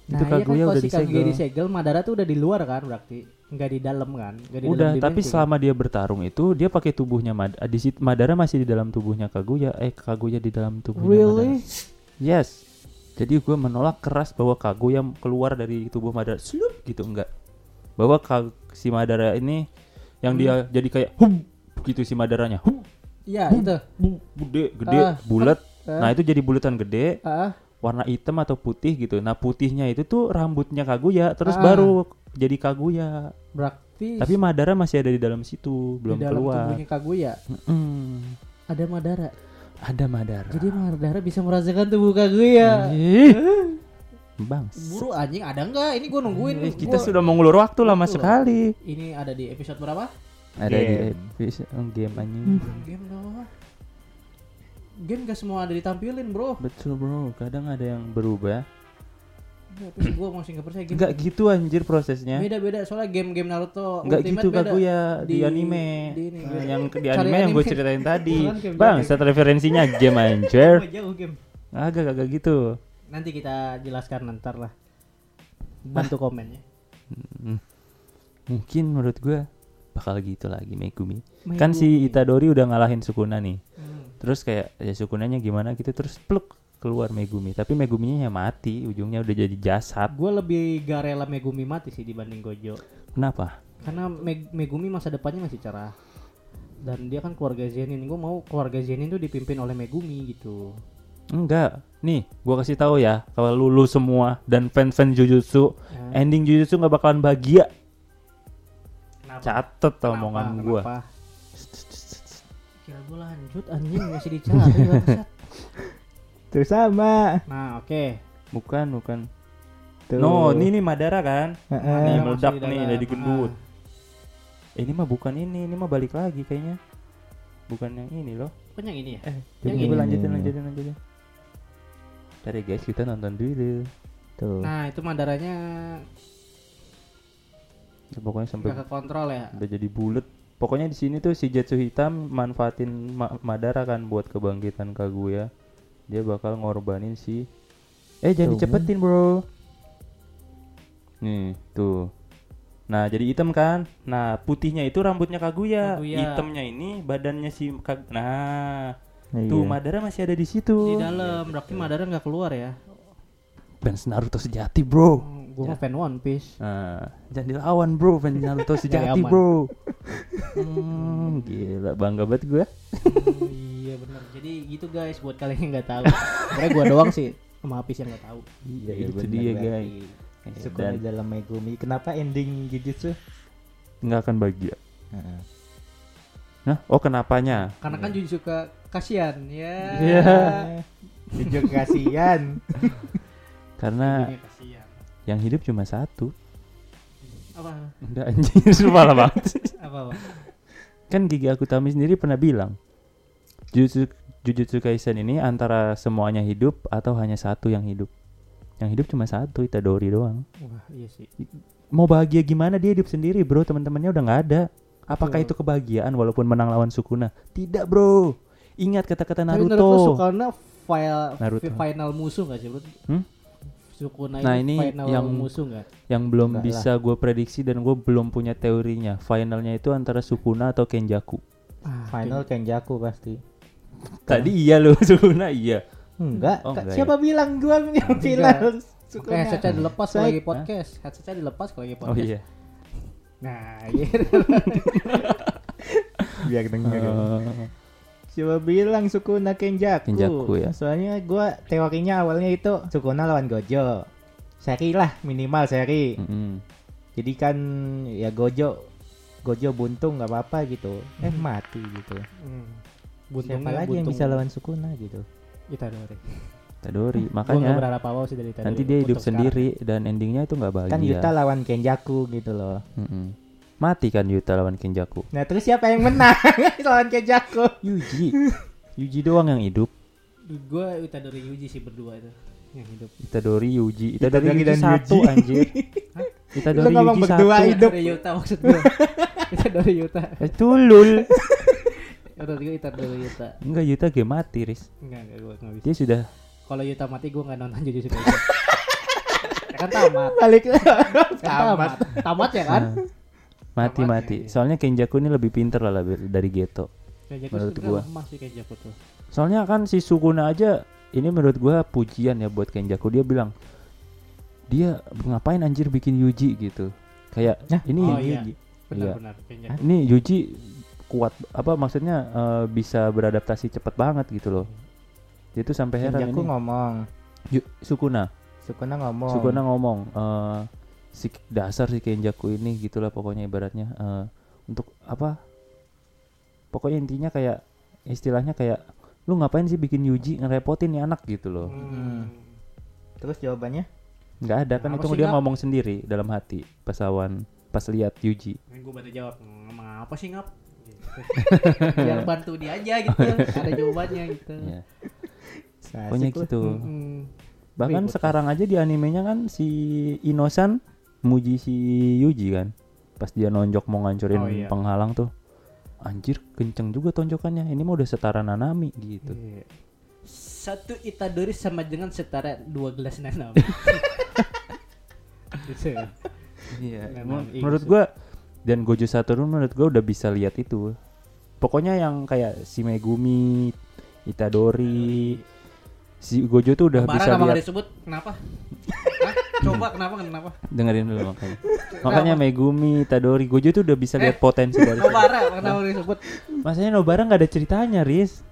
Itu Nah, iya kan Kaguya udah si Kaguya disegel. disegel, Madara tuh udah di luar kan berarti. Enggak di dalam kan? Nggak di Udah, dalam tapi dimensi. selama dia bertarung itu dia pakai tubuhnya Mad di situ Madara masih di dalam tubuhnya Kaguya. Eh, Kaguya di dalam tubuhnya Really? Madara. Yes. Jadi gue menolak keras bahwa Kaguya keluar dari tubuh Madara. Slup gitu enggak. Bahwa Kag- si Madara ini yang dia jadi kayak hum gitu si Madaranya. Hum, Iya, itu. gede, gede, Ah, bulat. ah. Nah, itu jadi bulatan gede, Ah, warna hitam atau putih gitu. Nah, putihnya itu tuh rambutnya Kaguya, terus Ah. baru jadi Kaguya. berarti Tapi Madara masih ada di dalam situ, belum di dalam keluar. tubuhnya Kaguya Mm, ada Madara. ada Madara. Jadi Madara bisa merasakan tubuh Kaguya. Bang. Buru anjing ada enggak? Ini gue nungguin. Eh, kita Gua- sudah mengulur waktu lama sekali. Ini ada di episode berapa? Ada di Game. episode oh, game anjing. Game dong. Game gak semua ada ditampilin bro. Betul bro, kadang ada yang berubah. Enggak, tapi gue masih nggak percaya game. Enggak gitu anjir prosesnya. Beda-beda soalnya game-game Naruto Enggak Ultimate gitu beda. Kaguya di, Di- anime. di ini. Nah, yang di anime yang gue ceritain tadi. Bang, set referensinya game anjir. Jauh game. Agak agak gitu. Nanti kita jelaskan ntar lah. Bantu komennya. Hmm. Mungkin menurut gue bakal gitu lagi Megumi. Kan si Megumi. Itadori udah ngalahin Sukuna nih. Hmm. Terus kayak ya Sukunanya gimana gitu terus pluk keluar Megumi. Tapi Meguminya ya mati, ujungnya udah jadi jasad. Gue lebih gak rela Megumi mati sih dibanding Gojo. Kenapa? Karena Meg- Megumi masa depannya masih cerah. Dan dia kan keluarga Zenin. Gue mau keluarga Zenin tuh dipimpin oleh Megumi gitu. Enggak. Nih, gua kasih tahu ya, kalau lu, lu semua dan fans-fans Jujutsu, ending Jujutsu nggak bakalan bahagia. Kenapa? Catet Kenapa? omongan gua. Kenapa? Kira gue lanjut anjing masih dicari bangsat. Tuh sama. Nah oke. Bukan, bukan. Tuh. No, ini nih Madara kan? Heeh. Nih Madara meledak nih, jadi gendut. Eh, ini mah bukan ini, ini mah balik lagi kayaknya. Bukan yang ini loh. Bukan yang ini ya? Eh, Yang ini. lanjutin, lanjutin, lanjutin. Cari guys, kita nonton dulu. Tuh. Nah itu Madaranya Ya, pokoknya sampai gak kekontrol ya. udah jadi bulat. pokoknya di sini tuh si Jetsu hitam manfaatin Ma- Madara kan buat kebangkitan Kaguya dia bakal ngorbanin si eh jangan Tuh. dicepetin bro nih tuh nah jadi hitam kan nah putihnya itu rambutnya Kaguya, Kaguya. hitamnya ini badannya si Kag nah Iya. tuh Madara masih ada di situ Di dalam, berarti Madara nggak keluar ya. fans Naruto sejati bro gue mah fan One Piece. Nah, jangan dilawan bro, fans Naruto sejati bro. Hmm, gila bangga banget gue. Oh, iya benar. Jadi gitu guys buat kalian yang nggak tahu. Sebenarnya gue doang sih sama Apis yang nggak tahu. Iya, Iya, itu dia guys. Sukuna Dan dalam Megumi. Kenapa ending Jujutsu? nggak akan bahagia. Heeh. Nah, oh kenapanya? Karena kan Jujutsu suka kasihan ya. Iya. Jujur kasihan. Karena kasihan. Yang hidup cuma satu. Apa? Udah anjing, malah banget. sih. Apa? apa? Kan Gigi Akutami sendiri pernah bilang, Jujutsu Jujutsu Kaisen ini antara semuanya hidup atau hanya satu yang hidup. Yang hidup cuma satu, Itadori doang. Wah iya sih. mau bahagia gimana dia hidup sendiri bro teman-temannya udah nggak ada apakah Betul. itu kebahagiaan walaupun menang lawan Sukuna tidak bro ingat kata-kata Naruto, Naruto Sukuna file Naruto. final musuh nggak sih bro? Hmm? Sukuna Nah, ini, final yang- musuh nggak? yang belum Enggak bisa gue prediksi dan gue belum punya teorinya finalnya itu antara Sukuna atau Kenjaku Ah, Final Kenjaku pasti. tadi iya loh Sukuna iya Enggak. Oh, enggak Siapa bilang gua yang final? Oke, Sukuna. headsetnya dilepas kalau Saya- lagi podcast. Headsetnya dilepas kalau lagi oh podcast. iya Nah, gitu. Biar denger. Eh, Coba bilang Sukuna Kenjaku. Kenjaku, ya. Soalnya gua teorinya awalnya itu Sukuna lawan Gojo. Seri lah minimal seri. mm-mm. Jadi kan ya Gojo Gojo buntung nggak apa-apa gitu. Eh mati gitu. Hmm. Siapa lagi yang bisa lawan Sukuna gitu? Itadori. Itadori makanya berharap apa sih dari Itadori. nanti dia hidup untuk sekarang. sendiri dan endingnya itu nggak bahagia Kan Yuta lawan Kenjaku gitu loh. Mm-mm. Mati kan Yuta lawan Kenjaku Nah terus siapa yang menang lawan Kenjaku? Yuji Yuji doang yang hidup Gua Itadori Yuji sih berdua itu yang hidup. Itadori Yuji Itadori, Itadori Yuji dan satu Yuji. anjir Itadori Lu ngomong Yuji berdua satu hidup. Itadori Yuta maksud gua. Itadori Yuta. Eh, tulul Menurut gua Itadori Yuta. Enggak Yuta game mati Riz Enggak, enggak gua enggak bisa. Dia sudah Kalau Yuta mati gua enggak nonton Jujutsu Kaisen. ya kan tamat. Balik Kan tamat. tamat. Tamat ya kan? Nah, Mati mati iya. Soalnya Kenjaku ini lebih pinter lah lebih dari Geto Kenjaku Menurut gua. lemah sih Kenjaku tuh. Soalnya kan si Sukuna aja Ini menurut gua pujian ya buat Kenjaku Dia bilang Dia ngapain anjir bikin Yuji gitu Kayak Nah, ini oh iya. Iya. Benar-benar Kenjaku. Ini Yuji kuat apa maksudnya eh, bisa beradaptasi cepat banget gitu loh. Dia tuh sampai heran Kenjaku ini. ngomong. Yu- Sukuna, Sukuna ngomong. Sukuna ngomong eh, si dasar si Kenjaku ini gitulah pokoknya ibaratnya eh, untuk apa? Pokoknya intinya kayak istilahnya kayak lu ngapain sih bikin Yuji ngerepotin nih anak gitu loh. Hmm. Terus jawabannya? nggak ada kan itu dia Ngap? ngomong sendiri dalam hati pas lawan pas lihat Yuji. Gue baru jawab, emang apa sih ngap? Biar bantu dia aja gitu, ada jawabannya gitu. Ya. Asik Pokoknya gitu. Mm-mm. Bahkan Ribut. sekarang aja di animenya kan si Inosan muji si Yuji kan. Pas dia nonjok mau ngancurin Oh, iya. penghalang tuh. Anjir, kenceng juga tonjokannya. Ini mah udah setara Nanami gitu. Iya. Satu Itadori sama dengan setara dua gelas nanam. gitu ya. Iya. Memang menurut iya, gua dan Gojo Satoru menurut gua udah bisa lihat itu. Pokoknya yang kayak si Megumi, Itadori, si Gojo tuh udah Barang bisa lihat. disebut kenapa? Hah? Coba kenapa kenapa? Dengerin dulu makanya. makanya Megumi, Itadori, Gojo tuh udah bisa lihat potensi dari Nobara kenapa disebut? Masanya Nobara nggak ada ceritanya, Riz.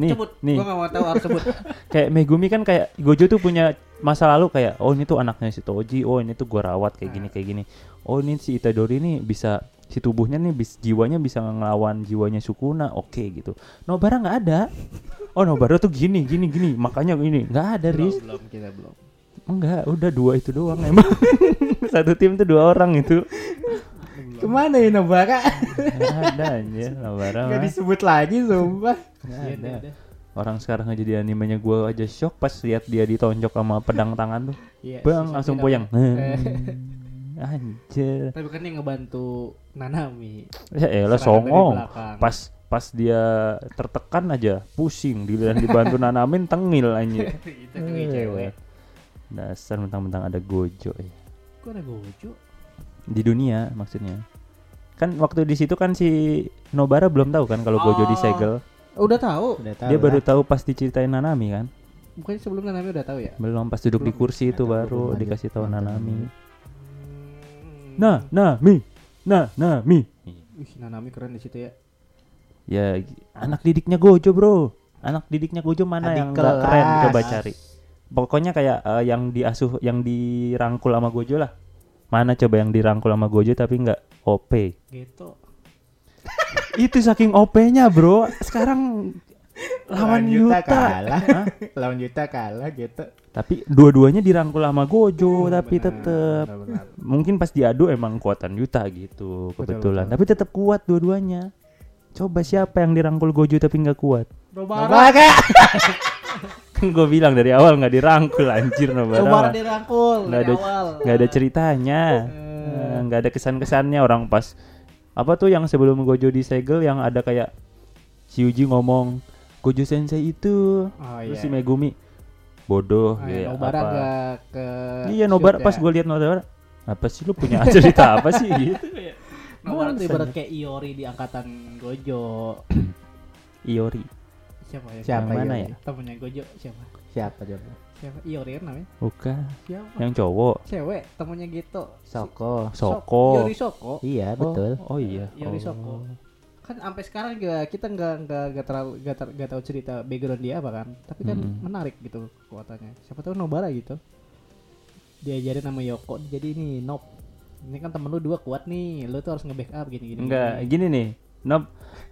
Nih, Sebut. nih, Gua nggak mau tahu harus sebut. kayak Megumi kan kayak Gojo tuh punya masa lalu kayak oh ini tuh anaknya si Toji, oh ini tuh gua rawat kayak gini kayak gini. Oh ini si Itadori nih bisa si tubuhnya nih bis, jiwanya bisa ngelawan jiwanya Sukuna, oke gitu. Nobara nggak ada. Oh Nobara tuh gini gini gini, makanya ini nggak ada Riz. belum kita belum. Enggak, udah dua itu doang emang. Satu tim tuh dua orang itu. Ke mana ya Nobara? Nggak ada aja Nobara Gak mah. disebut lagi sumpah. Nggak Iya, ada. iya, iya. Orang sekarang jadi animenya gua aja shock pas lihat dia ditonjok sama pedang tangan tuh. Iya, Bang langsung poyang. Eh. Anjir. Tapi kan yang ngebantu Nanami. Ya elah songong. Pas pas dia tertekan aja pusing dilihat dibantu nanamin tengil anjir. itu tuh cewek. Dasar mentang-mentang ada Gojo ya. Kok ada gojo? Di dunia maksudnya. Kan waktu di situ kan si Nobara belum tahu kan kalau Gojo Oh. disegel. Oh, udah tahu. Udah tahu Dia lah. baru tahu pas diceritain Nanami kan. Bukannya sebelum Nanami udah tahu ya? Belum pas duduk di Belum. kursi itu Atau baru dikasih tahu. Nanami. Hmm. Nah, Nami. Nah, Nami. Wih, Nanami keren di situ ya. Ya anak didiknya Gojo, Bro. Anak didiknya Gojo mana Adik yang gak keren kelas. coba cari. Pokoknya kayak eh, yang diasuh yang dirangkul sama Gojo lah. Mana coba yang dirangkul sama Gojo tapi nggak OP. Gitu. Itu saking OP-nya, Bro. Sekarang lawan Yuta. kalah. Lawan Yuta kalah gitu. Tapi dua-duanya dirangkul sama Gojo, Hmm, tapi benar, tetep mungkin pas diadu emang kuatan Yuta gitu Betul, kebetulan. betul. Tapi tetap kuat dua-duanya. Coba siapa yang dirangkul Gojo tapi nggak kuat? Nobara. Nobara. Kan gue bilang dari awal nggak dirangkul anjir Nobara. Nobara dirangkul Nggak dari ada- awal. nggak ada ceritanya Eh. Eh, nggak ada kesan-kesannya orang pas apa tuh yang sebelum Gojo disegel yang ada kayak si Yuji ngomong Gojo Sensei itu Oh terus iya. si Megumi bodoh Oh, ya, iya, Nobara apa. nggak ke iya Nobara pas ya. gue lihat Nobara apa sih lu punya cerita apa sih gitu Nobara tuh ibarat kayak Iori di angkatan Gojo. Iori Siapa ya? Siapa mana Iori? ya Temennya Gojo siapa? Siapa coba? Siapa? Iori kan namanya? bukan Siapa? yang cowok Cewek temennya gitu. Soko. Soko Iori Soko. Iya, Oh, betul. oh, iya Iori Oh. Soko. Kan sampai sekarang juga kita nggak nggak nggak terlalu nggak ter- tahu cerita background dia apa kan. Tapi kan menarik gitu kekuatannya. Siapa tahu Nobara gitu. Diajarin sama Yoko jadi ini Nob. Ini kan temen lu dua kuat nih, lu tuh harus nge-backup gini gini. enggak gini. gini nih Nob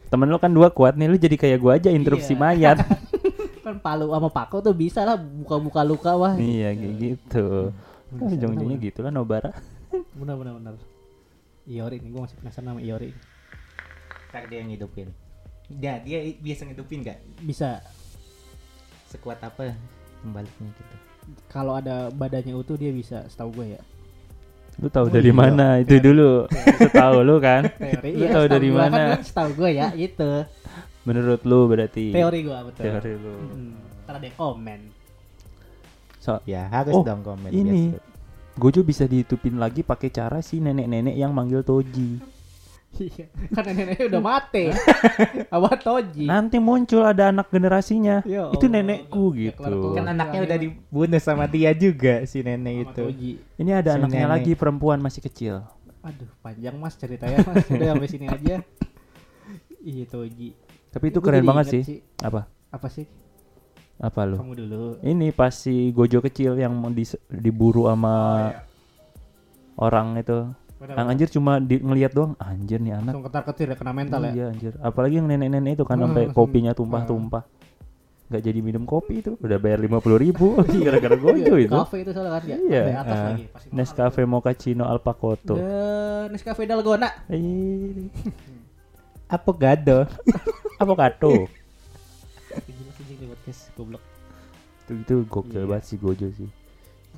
temen lu kan dua kuat nih lu jadi kayak gua aja interupsi Iya. mayat kan palu sama pako tuh bisa lah buka-buka luka wah. iya kayak gitu Oh, ujung-ujungnya bener, gitu lah Nobara bener bener bener. Iori nih, gue masih penasaran sama Iori. Ntar dia yang ngidupin. Dia dia biasa ngidupin gak? Bisa Sekuat apa membaliknya gitu. kalau ada badannya utuh dia bisa, setahu gue ya. Lu tahu Oh, dari iya. mana itu dulu setahu lu kan Teori lu iya, tahu dari gua mana Kan, setahu gue ya, itu. menurut lu berarti Teori gue betul. teori lu Hmm, ntar ada komen. so Ya, harus Oh, dong komen ini. biasa. Gojo bisa dihitupin lagi pakai cara si nenek-nenek yang manggil Toji Iya, kan nenek-neneknya udah mati. Apa Toji? nanti muncul ada anak generasinya Ya itu Allah, nenekku ya, gitu. Kan anaknya udah dibunuh sama dia juga si nenek Sama itu. Toji. ini ada Si anaknya nenek. lagi perempuan masih kecil Aduh, panjang mas ceritanya mas. Udah sampai sini aja. Iya Toji. tapi itu Gua keren banget inget sih apa Apa sih? apa lu Kamu dulu. ini pas si Gojo kecil yang mau dis- diburu sama orang itu Benar, yang anjir cuma di- ngeliat doang anjir nih anak Langsung ketar-ketir ya kena mental ya. iya anjir apalagi yang nenek-nenek itu kan Hmm, sampai kopinya tumpah-tumpah nggak jadi minum kopi itu udah bayar lima puluh ribu gara-gara Gojo Iya, itu Kafe itu soalnya kan ya. Iya, atas ah, lagi. Nescafe Mochaccino Alpacoto Dan Nescafe Dalgona. Avocado. avocado Gila sih di podcast goblok. itu itu gokil Iya. banget si Gojo sih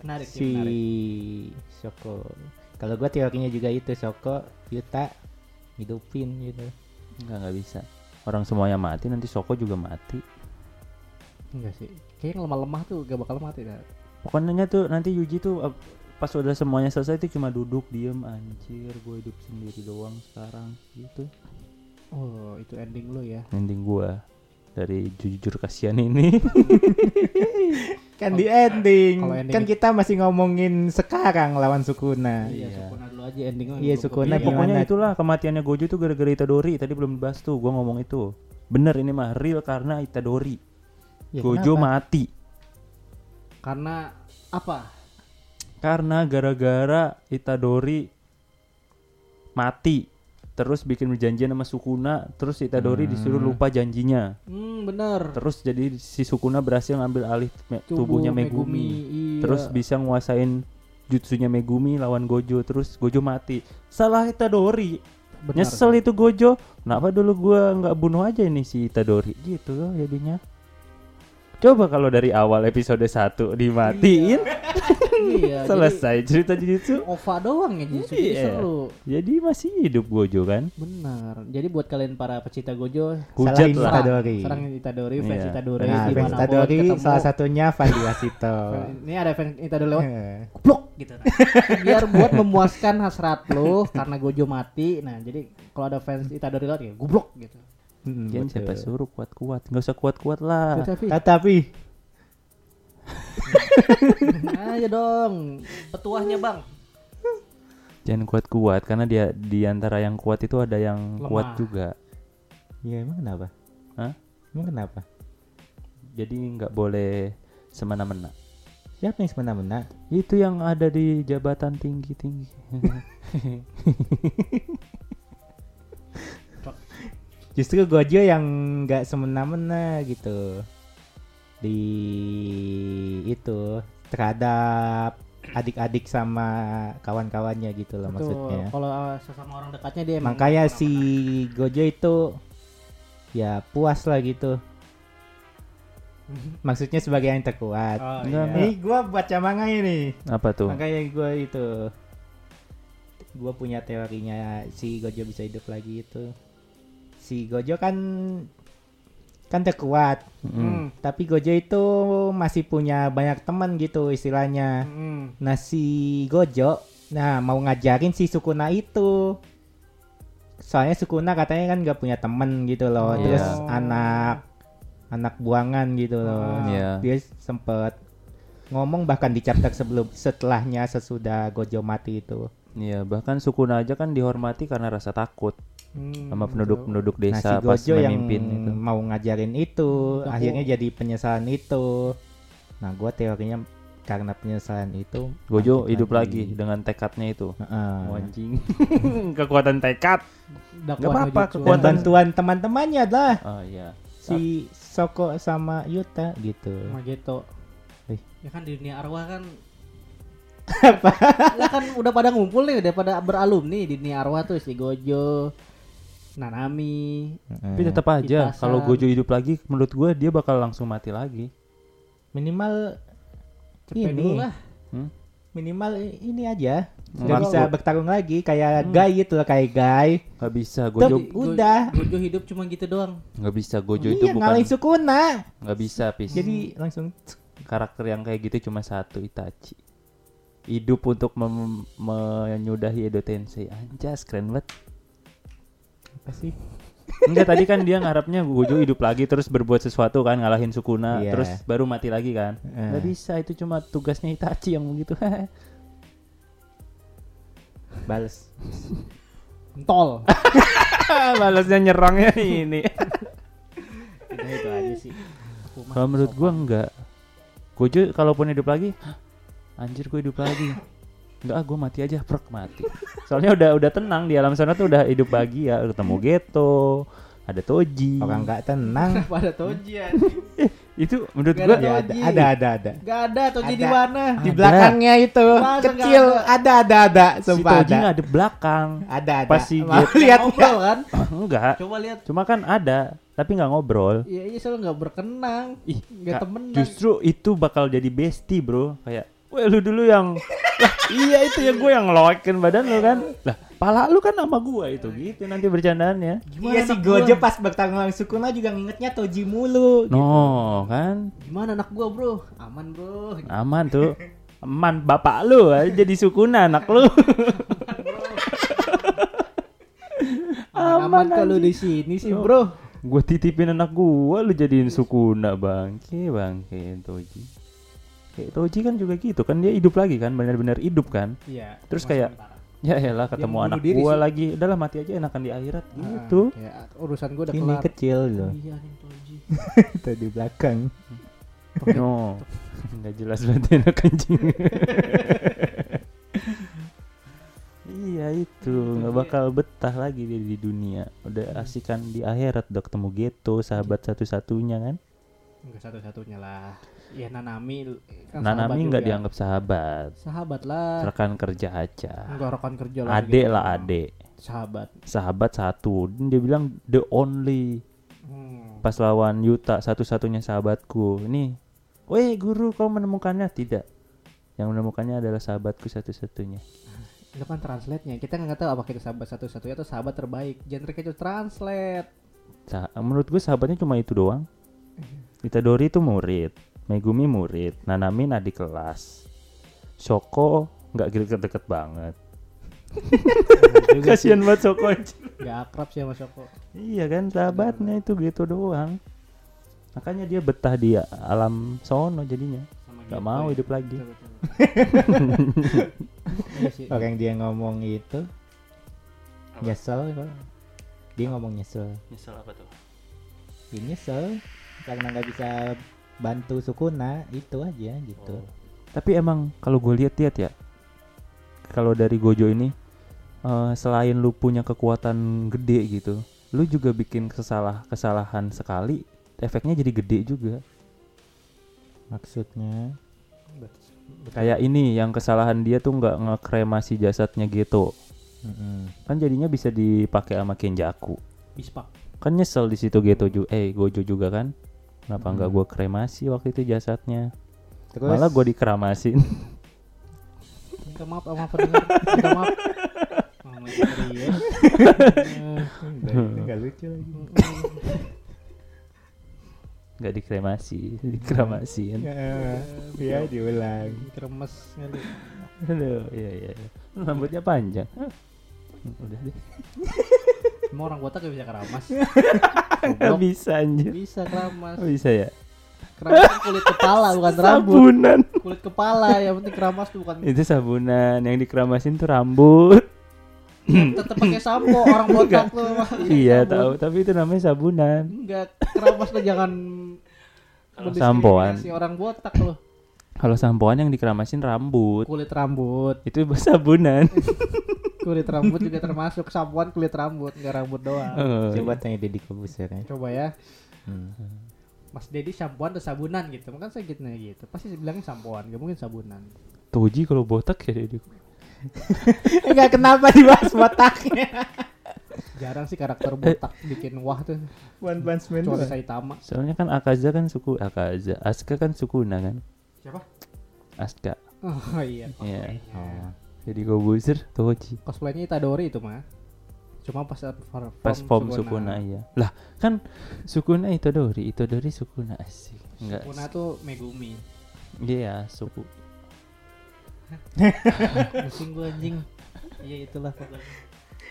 Menarik si menarik. Soko. Kalau gua teorinya juga itu Soko, Yuta hidupin gitu. nggak nggak bisa orang semuanya mati nanti Soko juga mati Enggak sih. Kayaknya yang lemah-lemah tuh gak bakal mati dah. pokoknya tuh nanti Yuji tuh uh, pas udah semuanya selesai tuh cuma duduk diem anjir gue hidup sendiri doang sekarang gitu Oh, itu ending lu ya. ending gua dari jujur kasihan ini Kan di ending. ending kan itu- kita masih ngomongin sekarang lawan Sukuna. Iya, Iya. Sukuna dulu aja endingnya. Iya, Sukuna Iya, pokoknya itulah kematiannya Gojo tuh gara-gara Itadori tadi belum dibahas tuh gua ngomong itu bener ini mah real karena Itadori Ya, Gojo kenapa? mati Karena apa? karena gara-gara Itadori mati terus bikin perjanjian sama Sukuna terus Itadori Hmm. disuruh lupa janjinya. Hmm, bener. terus jadi si Sukuna berhasil ngambil alih me- Tubuh tubuhnya Megumi, iya. terus bisa nguasain jutsunya Megumi lawan Gojo terus Gojo mati. Salah Itadori Benar. nyesel itu Gojo. Kenapa dulu gua nggak bunuh aja nih si Itadori gitu loh jadinya. Coba kalau dari awal episode 1 dimatiin. Iya, jadi Selesai cerita Jujutsu. OVA doang ya Jujutsu. Jadi Iya. seru. Jadi masih hidup Gojo kan? Benar. Jadi buat kalian para pecinta Gojo, Hujat lah. Itadori. serang Itadori, fans Iya. Itadori Nah, di fans Itadori ketemu. salah satunya Fandi Wasito. Ini ada fans Itadori lewat Eh, goblok gitu. Nah. Biar buat memuaskan hasrat lo karena Gojo mati. Nah, jadi kalau ada fans Itadori lewat ya goblok gitu. mm, Jangan betul. siapa suruh kuat-kuat. Nggak usah kuat-kuat lah. Tapi Tetapi ayo dong, petuahnya Bang. Jangan kuat-kuat karena dia di antara yang kuat itu ada yang Lemah. kuat juga. ya emang kenapa? Hah? Emang kenapa? Jadi nggak boleh semena-mena. Siapa yang semena-mena? Itu yang ada di jabatan tinggi-tinggi. Justru Gojo yang nggak semena-mena gitu di itu terhadap adik-adik sama kawan-kawannya gitu loh maksudnya. Kalau uh, sesama orang dekatnya dia emang Makanya si Gojo itu ya puas lah gitu. Maksudnya sebagai yang terkuat. Oh, iya. Ini gua baca manga ini. Apa tuh? Makanya gua itu gua punya teorinya si Gojo bisa hidup lagi itu. Si Gojo kan kan terkuat, Mm. Hmm. tapi Gojo itu masih punya banyak teman gitu istilahnya. Hmm. Nah si Gojo, nah mau ngajarin si Sukuna itu. Soalnya Sukuna katanya kan gak punya temen gitu loh. Oh. Terus Iya. anak anak buangan gitu loh. Ah. Iya. Dia sempet ngomong bahkan di chapter sebelum setelahnya sesudah Gojo mati itu. Iya, bahkan Sukuna aja kan dihormati karena rasa takut Hmm, sama penduduk-penduduk Nah desa si pas Gojo yang memimpin itu. mau ngajarin itu, Aku- akhirnya jadi penyesalan itu. Nah gua teorinya karena penyesalan itu Gojo hidup lagi dengan tekadnya itu. Heeh. Anjing. Kekuatan tekad. Nggak apa-apa, kekuatan- bantuan teman-temannya lah. Oh iya. si Soko sama Yuta gitu. Mageto. Eh. Ya kan di dunia arwah kan apa? Lah kan udah pada ngumpul nih, udah pada beralumni di dunia arwah tuh si Gojo, Nanami. Tapi tetap aja kalau Gojo hidup lagi menurut gua dia bakal langsung mati lagi. minimal Cepet Ini. dulu lah. Hmm? minimal ini aja. Nggak bisa bertarung lagi kayak Guy gitu loh kayak Guy. Gak bisa Gojo Go- udah. Gojo hidup cuma gitu doang. nggak bisa Gojo itu iya, bukan ngalahin Sukuna. nggak bisa pis. Jadi langsung karakter yang kayak gitu cuma satu Itachi. Hidup untuk mem- menyudahi Edo Tensei. Anjas keren banget. Apa sih? Enggak tadi kan dia ngarepnya Gojo hidup lagi terus berbuat sesuatu kan ngalahin Sukuna Iya. terus baru mati lagi kan. Eh. Nggak bisa itu cuma tugasnya Itachi yang begitu. Bales. Tol. Balasnya nyerangnya ini. Udah itu aja sih. Kalau menurut gua enggak. Gojo kalaupun hidup lagi, "Hah, anjir gue hidup lagi. Enggak, ah, gue mati aja, prek mati. Soalnya udah udah tenang di alam sana tuh udah hidup bahagia, udah ketemu Geto, ada Toji. Orang nggak tenang. pada Toji ya. Itu menurut Nggak gua ada ada, Toji. ada ada ada. Gak ada Toji di mana? Di belakangnya itu Masa kecil ada ada ada. si Sumpah Toji ada. nggak ada belakang. Ada ada. Pas si lihat ngobrol kan? Enggak. Coba lihat. Cuma kan ada, tapi nggak ngobrol. Iya iya selalu nggak berkenang. Ih, Nggak temenan. justru itu bakal jadi bestie, Bro. Kayak, "Weh, lu dulu yang Lah, iya itu ya gue yang ngeloekin badan lu kan." Lah, pala lu kan sama gua itu gitu nanti bercandaannya. Gimana Iya si anak Gojo gua? pas bertarung lawan Sukuna juga ngingetnya Toji mulu. gitu. No, kan Gimana anak gua bro? Aman bro. aman tuh. Aman bapak lu aja jadi sukuna anak lu. Aman, Aman kalau di sini sih bro. gue titipin anak gua lu jadiin sukuna bangke bangke Toji. Kayak Toji kan juga gitu kan dia hidup lagi kan benar-benar hidup kan. Iya. Terus kayak- sementara. Ya elah ketemu anak gua sih. lagi. Udahlah mati aja enakan di akhirat Ah, gitu. kayak urusan gua udah Ini kelar. kecil loh. Iya nih Toji. Itu di belakang. No. Enggak jelas berarti anak anjing. iya itu nggak bakal betah lagi dia di dunia. Udah asikan di akhirat udah ketemu Geto sahabat satu-satunya kan. Enggak satu-satunya lah. Ya Nanami kan Nanami nggak dianggap sahabat. sahabat lah. Rekan kerja aja. Enggak rekan kerja lah. Adek gitu. lah adek. Sahabat. Sahabat satu. Dia bilang the only Hmm. pas lawan Yuta satu-satunya sahabatku. Ini, weh guru kau menemukannya tidak? Yang menemukannya adalah sahabatku satu-satunya. Itu kan translate-nya. Kita nggak tahu apa itu sahabat satu-satunya atau sahabat terbaik. Genre itu translate. Sa- menurut gue sahabatnya cuma itu doang. Itadori itu murid, Megumi murid, Nanamin adik kelas, Shoko nggak deket-deket banget. Sih. Kasian banget Shoko. Nggak akrab sih sama Shoko. Iya kan sahabatnya itu gitu doang. Makanya dia betah di alam sono jadinya. Sama Gak mau ya. hidup lagi. Betul, betul. Iya sih. Orang dia ngomong itu nyesel kok. Dia ngomong nyesel. Nyesel apa tuh? Dia nyesel karena nggak bisa bantu Sukuna itu aja gitu. Oh. Tapi emang kalau gue lihat-lihat ya, kalau dari Gojo ini eh, selain lu punya kekuatan gede gitu, lu juga bikin kesalah kesalahan sekali, efeknya jadi gede juga. Maksudnya Kayak ini yang kesalahan dia tuh nggak ngekremasi jasadnya gitu, mm-mm. kan jadinya bisa dipakai sama Kenjaku. Bispak. Kan nyesel di situ gitu juga, eh Gojo juga kan. Kenapa nggak Hmm. gue kremasi waktu itu jasadnya? terus Malah gue dikeramasin. Minta maaf sama pendengar. Minta maaf. Nggak lucu lagi. nggak dikremasi, dikeramasin. Iya diulang. Kremes. Aduh, iya iya. iya. Rambutnya panjang. Hah. Udah deh. Semua orang botak gak bisa keramas. Gak bisa anjir. Bisa keramas. Oh, bisa ya? Keramas kan kulit kepala bukan rambut. Sabunan. Kulit kepala yang penting keramas tuh bukan Itu sabunan yang dikeramasin tuh rambut. tetap pakai sampo orang botak tuh. iya tahu, tapi itu namanya sabunan. Enggak, keramas tuh jangan Kalau sampoan. orang botak loh. Kalau sampoan yang dikeramasin rambut. Kulit rambut, Itu sabunan. kulit rambut juga termasuk sampoan kulit rambut, enggak rambut doang. Oh, Coba tanya Deddy Kobuser ya. Coba ya, Hmm. Mas Dedi sampoan atau sabunan gitu. Makanya saya gitu gitu. Pasti bilangnya sampoan, gak mungkin sabunan. Toji kalau botak ya dia. Enggak kenapa dibahas botaknya. Jarang sih karakter botak bikin wah tuh. One Punch Man. Kecuali. Saitama. Soalnya kan Akaza kan suku Akaza, Asuka kan sukuna kan. Siapa? Asuka. Oh iya. Iya. Oh. Jadi Gobuzer Toji. Cosplaynya Itadori itu mah. Cuma pas saat form, Pas form Sukuna iya. Lah, kan Sukuna Itadori, Itadori Sukuna asik. Enggak. Sukuna tuh Megumi. Iya, suku. Pusing gua anjing. Iya itulah pokoknya.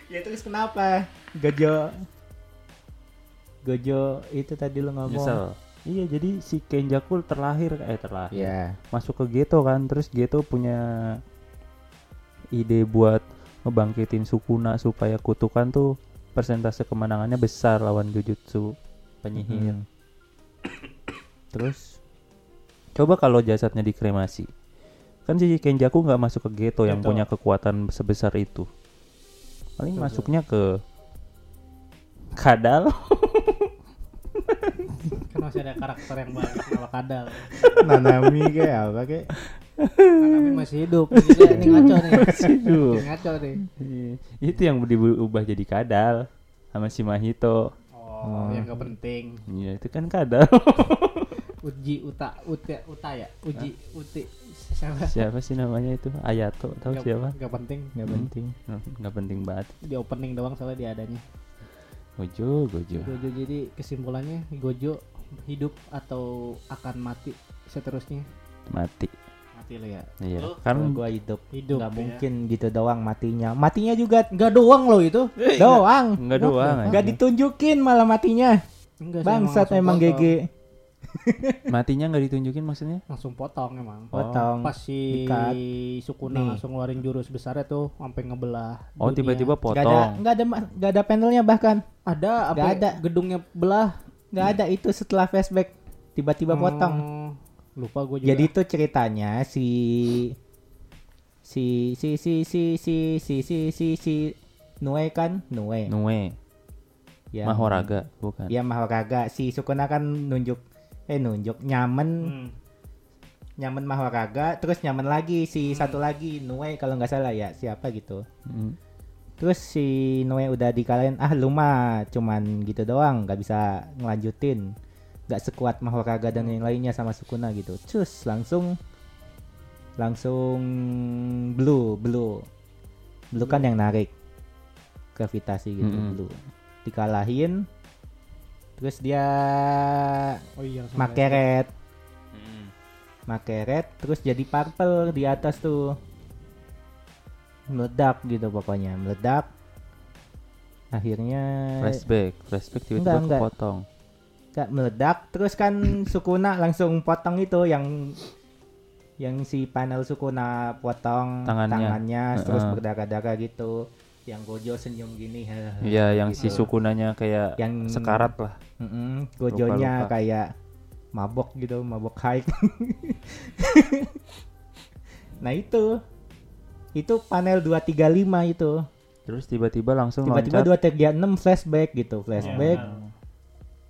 Ya terus kenapa? Gojo Gojo itu tadi lu ngomong. Nyesel. Iya, jadi si Kenjaku terlahir eh terlahir. Iya. Masuk ke Geto kan, terus Geto punya ide buat ngebangkitin Sukuna supaya kutukan tuh persentase kemenangannya besar lawan Jujutsu penyihir. Mhm. Terus coba kalau jasadnya dikremasi. Kan si Kenjaku nggak masuk ke Geto yang punya kekuatan sebesar itu. Paling masuknya ke Kadal. Masih ada karakter yang banyak kalau kadal. Nanami kayak apa kayak? Tapi masih hidup. Jadi ini ngaco nih. hidup. Ini ngaco nih. Iya. Itu yang diubah jadi Kadal sama si Mahito. Oh, yang gak penting. Iya, itu kan Kadal. Uji Uta Uta Uta ya. Uji Uti siapa? siapa sih namanya itu? Ayato, tahu Nggak- siapa? nggak penting. Nggak Hmm. penting. Hmm, Nggak penting banget. Di opening doang soalnya dia adanya. Gojo, Gojo. Gojo jadi kesimpulannya Gojo hidup atau akan mati seterusnya. Mati. Mati lo ya. Iya. Lu? Kan gua hidup, Hidup. nggak ya. mungkin gitu doang matinya. Matinya juga Enggak doang loh itu. doang. enggak doang. Nggak ditunjukin malah matinya. Enggak Bangsat emang potong. GG. Matinya nggak ditunjukin maksudnya? Langsung potong emang. Oh. Potong. Pas si Dikat. Sukuna Nih. langsung ngeluarin jurus besarnya tuh sampai ngebelah. Oh, tiba-tiba Nggak ada, potong. nggak ada, ma- nggak ada panelnya bahkan. ada apa Nggak ada. gedungnya belah. Nggak ada itu setelah flashback tiba-tiba potong. Oh, Lupa gue juga. Jadi itu ceritanya si si si si si si si si si si Nue kan Nue. Nue, Yang- Mahoraga, bukan. Iya Mahoraga. Si Sukuna kan nunjuk eh nunjuk nyamen Hmm. nyamen Mahoraga terus nyamen lagi si Hmm. satu lagi Nue kalau nggak salah ya siapa gitu. Mm. Terus si Nue udah dikalahin ah lu mah cuman gitu doang nggak bisa ngelanjutin nggak sekuat Mahoraga dan yang lainnya sama Sukuna gitu. Cus langsung langsung blue blue blue kan yang narik gravitasi gitu Mm-mm. blue dikalahin terus dia Oh iya. langsung make flashback. red make red terus jadi purple di atas tuh meledak gitu pokoknya meledak akhirnya flashback flashback Enggak, tiba-tiba enggak. kepotong Kak meledak terus kan Sukuna langsung potong itu yang yang si panel Sukuna potong Tangannya. terus Heeh. berdarah-darah gitu yang Gojo senyum gini Iya, yang si gitu. sukunanya kayak Yang- sekarat lah. Mm-mm, Gojonya Lupa-lupa. kayak mabok gitu mabok high nah itu itu panel 235 itu Terus tiba-tiba langsung tiba-tiba loncat. 236 flashback gitu flashback Iya.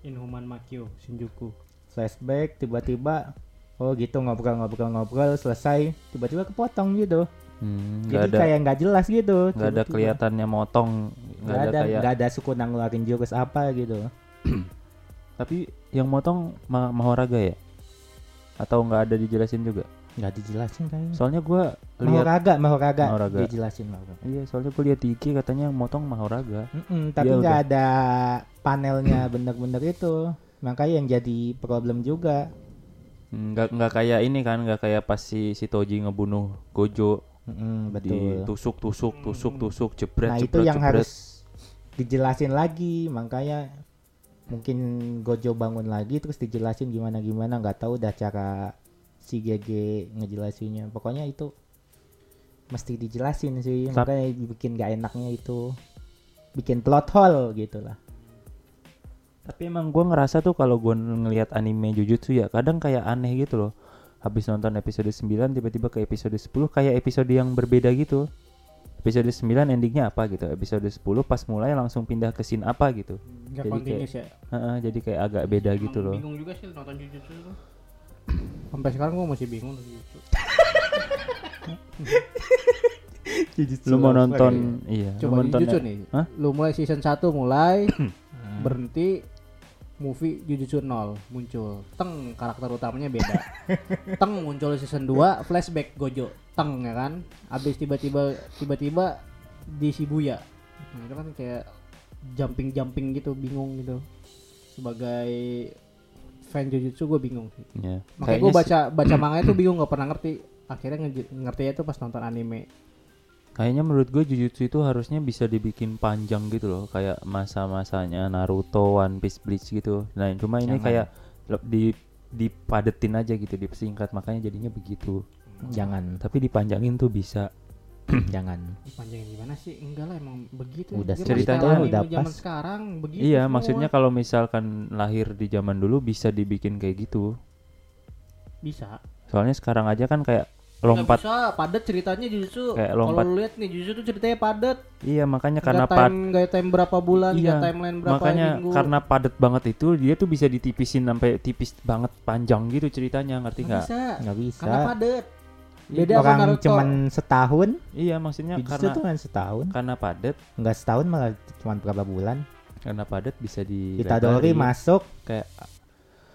Inhuman Makyo Shinjuku. flashback tiba-tiba oh gitu ngobrol-ngobrol-ngobrol selesai tiba-tiba kepotong gitu Hmm, jadi ada kayak nggak jelas gitu nggak ada kelihatannya motong, nggak nggak ada ada kayak. nggak ada suku ngeluarin jurus apa gitu Tapi yang motong ma Mahoraga ya? Atau nggak ada dijelasin juga? Nggak dijelasin kayaknya. Soalnya gua lihat Mahoraga Mahoraga Mahoraga. dijelasin Mahoraga Iya, soalnya gua lihat di IG katanya yang motong Mahoraga. Mm-mm, tapi Ya nggak udah. ada panelnya bener-bener itu. Makanya yang jadi problem juga. Nggak nggak kayak ini kan, nggak kayak pas si si Toji ngebunuh Gojo. Mm-mm, betul. Ditusuk tusuk tusuk tusuk jebret nah jebret itu yang jebret. harus dijelasin lagi. Makanya mungkin Gojo bangun lagi terus dijelasin gimana gimana nggak tahu dah cara si GG ngejelasinnya pokoknya itu mesti dijelasin sih Tap- makanya bikin gak enaknya itu bikin plot hole gitu lah Tapi emang gua ngerasa tuh kalau gua ngelihat anime Jujutsu ya kadang kayak aneh gitu loh. Habis nonton episode 9 tiba-tiba ke episode 10 kayak episode yang berbeda gitu. Episode 9 endingnya apa gitu. Episode 10 pas mulai langsung pindah ke scene apa gitu. Jadi continuous ya. Heeh, jadi kayak agak beda Emang gitu loh. Bingung juga sih nonton Jujutsu itu. Sampai sekarang gua masih bingung Jujutsu. Lu mau nonton iya, lu Coba nonton Jujutsu nih. Hah? Lu mulai season 1 mulai berhenti movie Jujutsu 0 muncul. Teng karakter utamanya beda. Teng muncul season 2 flashback Gojo. Teng ya kan. Abis tiba-tiba tiba-tiba di Shibuya. Nah, itu kan kayak jumping-jumping gitu, bingung gitu. Sebagai fan Jujutsu gue bingung sih. Iya. Makanya gue baca baca manga itu bingung nggak pernah ngerti. Akhirnya nge- ngertinya itu pas nonton anime. Kayaknya menurut gue Jujutsu itu harusnya bisa dibikin panjang gitu loh, kayak masa-masanya Naruto, One Piece, Bleach gitu. Nah, cuma ini Jangan. kayak le- di dipadetin aja gitu, dipersingkat makanya jadinya begitu. jangan Tapi dipanjangin tuh bisa. Jangan Panjangin gimana sih? Enggak lah emang begitu. Udah ceritanya udah anime zaman pas. sekarang begitu. iya, semua. maksudnya kalau misalkan lahir di zaman dulu bisa dibikin kayak gitu. bisa. Soalnya sekarang aja kan kayak Nggak lompat. bisa padat ceritanya justru. Kayak Kalau lompat. lu lihat nih justru tuh ceritanya padat. Iya, makanya karena time, pad nggak time berapa bulan, Iya, timeline berapa makanya minggu. karena padat banget itu dia tuh bisa ditipisin sampai tipis banget panjang gitu ceritanya, ngerti nggak nggak? bisa. nggak bisa Karena padat. Beda orang cuman setahun? Iya, maksudnya karena tuh kan setahun. karena padat. Nggak setahun malah cuma berapa bulan? Karena padat bisa di Itadori masuk kayak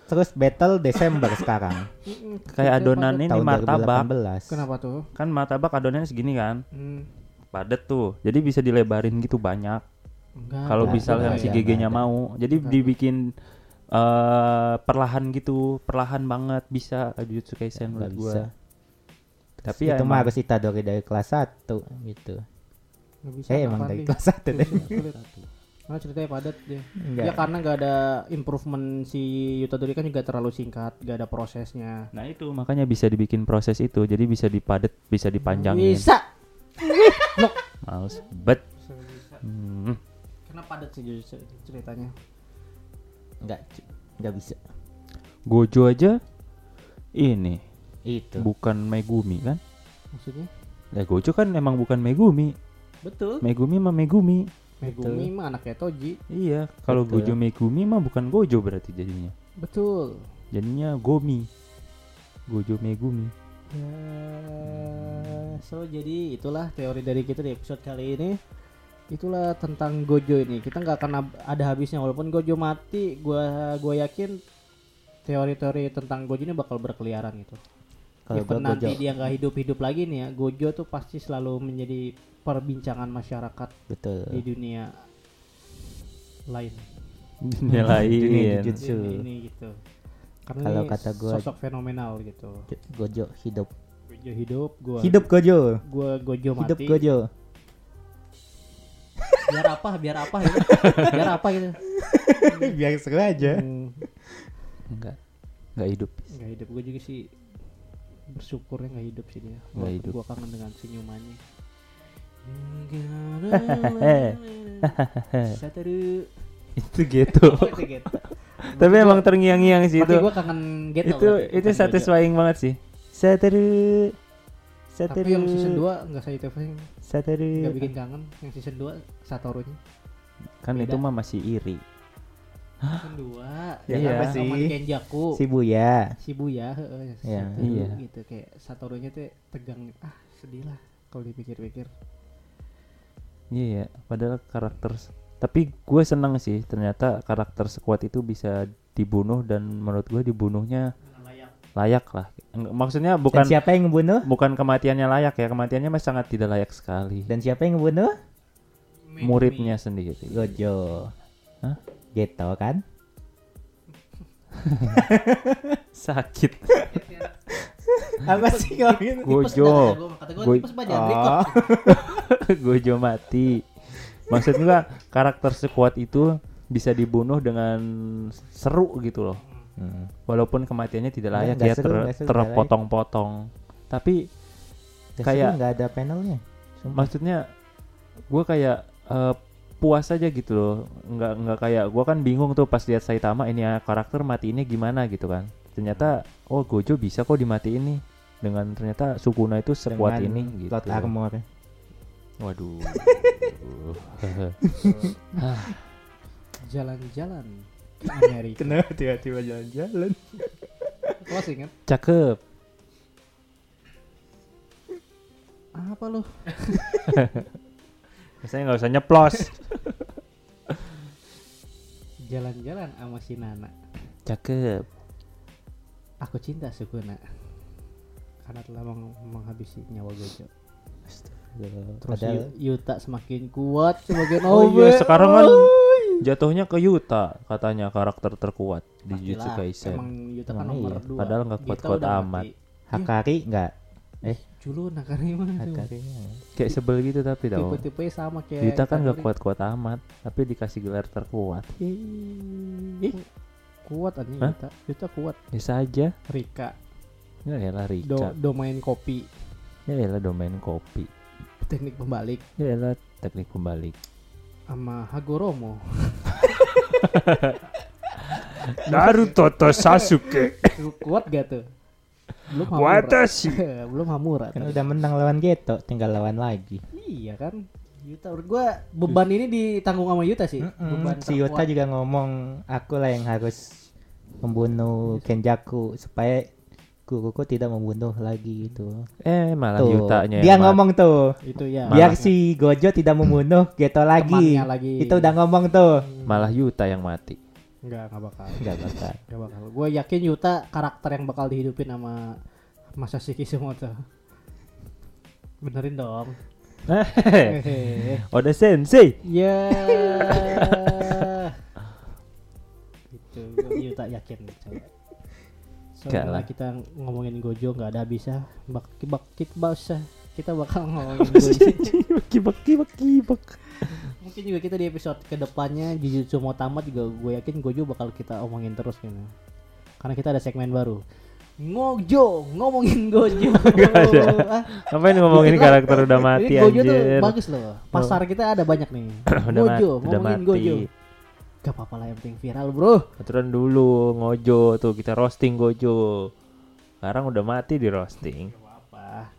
terus battle Desember sekarang. Kayak adonan ini martabak. 2018 Kenapa tuh? kan martabak adonannya segini kan? Hmm, padat tuh. Jadi bisa dilebarin gitu banyak. Enggak. kalau misalnya ada, si GG-nya mau. jadi Ada. dibikin eh perlahan gitu. Perlahan banget bisa. Jujutsu Kaisen menurut bisa. Tapi ya itu mah harus Itadori dari kelas 1 gitu Nggak bisa, saya emang dari nih? kelas 1 deh. Karena ceritanya padat dia. Enggak. Ya karena nggak ada improvement si Yutadori kan juga terlalu singkat, nggak ada prosesnya. nah itu makanya bisa dibikin proses itu jadi bisa dipadet bisa dipanjangin Bisa. males bet Hmm. Karena padat sih ceritanya. enggak enggak bisa Gojo aja ini itu bukan Megumi kan Maksudnya? Ya Gojo kan emang bukan Megumi Betul. Megumi mah Megumi Megumi mah anaknya Toji. Iya kalau. Gojo Megumi mah bukan Gojo berarti jadinya Betul. Jadinya Gomi Gojo Megumi Ya, so jadi itulah teori dari kita di episode kali ini. Itulah tentang Gojo ini. Kita nggak akan ada habisnya walaupun Gojo mati, gua gua yakin teori-teori tentang Gojo ini bakal berkeliaran gitu. Kalau even gua nanti Gojo. dia nggak hidup-hidup lagi nih ya, Gojo tuh pasti selalu menjadi perbincangan masyarakat Betul. di dunia lain. Dunia Dunia lain. jujutsu. Ini, ini gitu. Karena Kalau ini kata gua- sosok fenomenal gitu. Gojo hidup. Gojo hidup, gua Hidup Gojo. gua Gojo mati. Hidup Gojo. Biar apa? Biar apa gitu. Biar apa gitu. Biar seru aja. Hmm, Enggak. Enggak hidup. nggak hidup gue juga sih bersyukurnya nggak hidup sih dia. Nggak hidup. Gua kangen dengan senyumannya. Satu itu gitu. Oh, itu gitu. Tapi emang terngiang-ngiang sih itu. gue kangen gitu. itu itu satisfying banget sih. Sataru. Tapi yang season 2 enggak saya satisfying, Sataru. enggak bikin kangen. Yang season 2 Satoru-nya. Kan beda. itu mah masih iri. Season 2. Yang Iya. apa sih? Sama Kenjaku. Shibuya. Shibuya heeh. Iya. Satoru Iya. gitu kayak Satoru-nya tuh tegang. Ah, sedih lah kalau dipikir-pikir. Iya, ya, padahal karakter tapi gue seneng sih ternyata karakter sekuat itu bisa dibunuh dan menurut gue dibunuhnya layak lah. Eng- Maksudnya Dan bukan siapa yang ngebunuh? bukan kematiannya layak ya, kematiannya mah sangat tidak layak sekali. Dan siapa yang ngebunuh? Muridnya sendiri. Gojo. Hah? Gitu kan? Sakit. Apa sih ngomongin? Gojo. Kata gue Go- tipes badan record. Oh. Gojo mati. Maksud gua karakter sekuat itu bisa dibunuh dengan seru gitu loh. Hmm. Walaupun kematiannya tidak layak ya ter- terpotong-potong. Tapi Kayak Kayak- nggak ada panelnya. Sumpah. maksudnya gue kayak eh, puas aja gitu loh nggak nggak kayak gue kan bingung tuh pas lihat Saitama ini ya karakter matiinnya gimana gitu kan ternyata oh Gojo bisa kok dimatiin nih dengan ternyata Sukuna itu sekuat Dengan ini gitu plot armor. waduh Jalan-jalan Amerika. Kenapa tiba-tiba jalan-jalan? Closing kan? cakep Apa lu? Saya nggak usah nyeplos Jalan-jalan sama si Nana. cakep Aku cinta Sukuna. Karena telah meng- menghabisi nyawa Gojo. Terus Padahal Yu- Yuta semakin kuat, semakin oh over. iya sekarang kan jatuhnya ke Yuta katanya karakter terkuat di Jujutsu Kaisen Emang Yuta kan nomor iya. dua. Padahal nggak kuat-kuat amat. mati. Hakari enggak? Eh, Julu Nakari mah tuh. Hakari. kayak sebel gitu tapi tau Tipe-tipe sama kayak Yuta kan Itadori. kuat-kuat amat tapi dikasih gelar terkuat Ih, kuat aja Hah? Yuta. Yuta kuat. bisa aja Rika, ya elah do, Rika domain kopi, ya elah domain kopi teknik pembalik ya elah teknik pembalik sama Hagoromo. Naruto to Sasuke kuat gak tuh? Belum Hamura. Watashi Belum Hamura. Kan udah menang lawan Geto, tinggal lawan lagi. Iya kan? Yuta menurut gua beban ini ditanggung sama Yuta sih. Beban si Yuta juga ngomong aku lah yang harus membunuh Kenjaku supaya guruku tidak membunuh lagi gitu. eh malah Tuh, Yutanya dia ngomong tuh. itu ya. Biar si Gojo tidak membunuh Geto lagi. Temannya lagi. Itu udah ngomong tuh. malah Yuta yang mati Enggak, enggak bakal. Enggak bakal. Enggak bakal. Gue yakin Yuta karakter yang bakal dihidupin sama Masashi Kishimoto. Benerin dong. Oda Sensei Ya. Itu Yuta yakin coba. Soalnya kita ngomongin Gojo nggak ada habisnya. Bak bak basah. Kita bakal ngomongin Gojo. kibak kibak kibak Mungkin juga kita di episode ke depannya Jujutsu mau tamat juga gue yakin Gojo bakal kita omongin terus gitu. Karena kita ada segmen baru. Ngojo, ngomongin Gojo. ada. Ah, ngapain ngomongin dikit lah. karakter udah mati Ini Gojo tuh anjir bagus loh. Pasar kita ada banyak nih. udah, Gojo, mati, udah ngomongin mati Gojo. Gak apa-apa lah yang penting viral bro. aturan dulu ngojo tuh kita roasting gojo sekarang udah mati di roasting Gak apa-apa.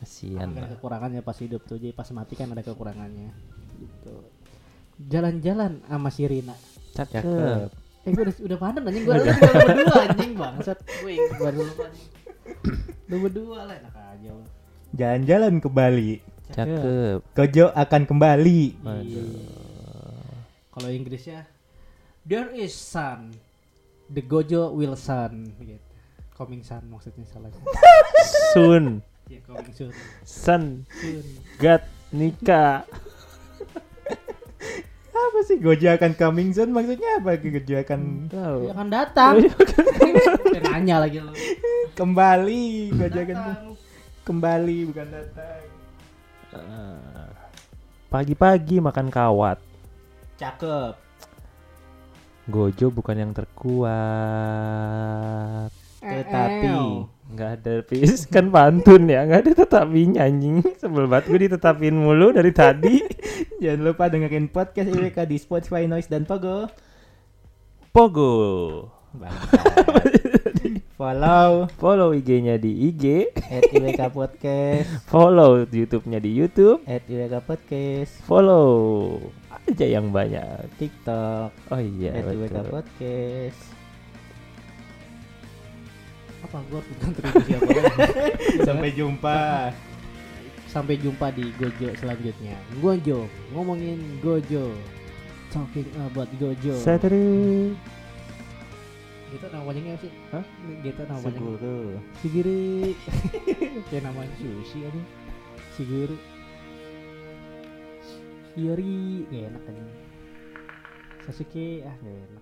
kasihan Ada kekurangannya pas hidup tuh. Jadi pas mati kan ada kekurangannya. Gitu. Jalan-jalan sama si Rina. cakep. Eh gue udah, udah panen anjing gue baru berdua anjing bangsat gue yang baru lupa anjing. Lu berdua lah enak aja. Jalan-jalan ke Bali. cakep Gojo akan kembali. Iya. Kalau Inggrisnya There is sun The Gojo will sun gitu. coming sun maksudnya salah. Sun, ya coming soon. Sun, Soon. God, nikah. Apa sih Gojo akan coming soon maksudnya apa Gojo akan Tahu. Ya akan datang. Nanya lagi lu. kembali Gojo akan Datang. kembali bukan datang. Eh, Pagi-pagi makan kawat. Cakep. Gojo bukan yang terkuat. Tetapi Nggak ada pis. Kan pantun ya nggak ada tetapinya anjing. Sebel banget gue ditetapin mulu dari tadi. Jangan lupa dengerin podcast IWK di Spotify, Noise dan Pogo. Pogo. Follow. Follow IG-nya di IG at IWK Podcast, follow YouTube-nya di YouTube. At IWK Podcast, follow aja yang banyak. TikTok, oh iya at IWK Podcast. Apa gua harus kontribusi apa? Sampai jumpa. Sampai jumpa di Gojo selanjutnya. Gojo, ngomongin Gojo. Talking about Gojo. Satri Gitu namanya nggak sih? Hah? Gitu namanya. Seguru. Sigiri. Kayak namanya sushi aja. Sigiri. Yori, gak enak aja. Sasuke, ah gak enak.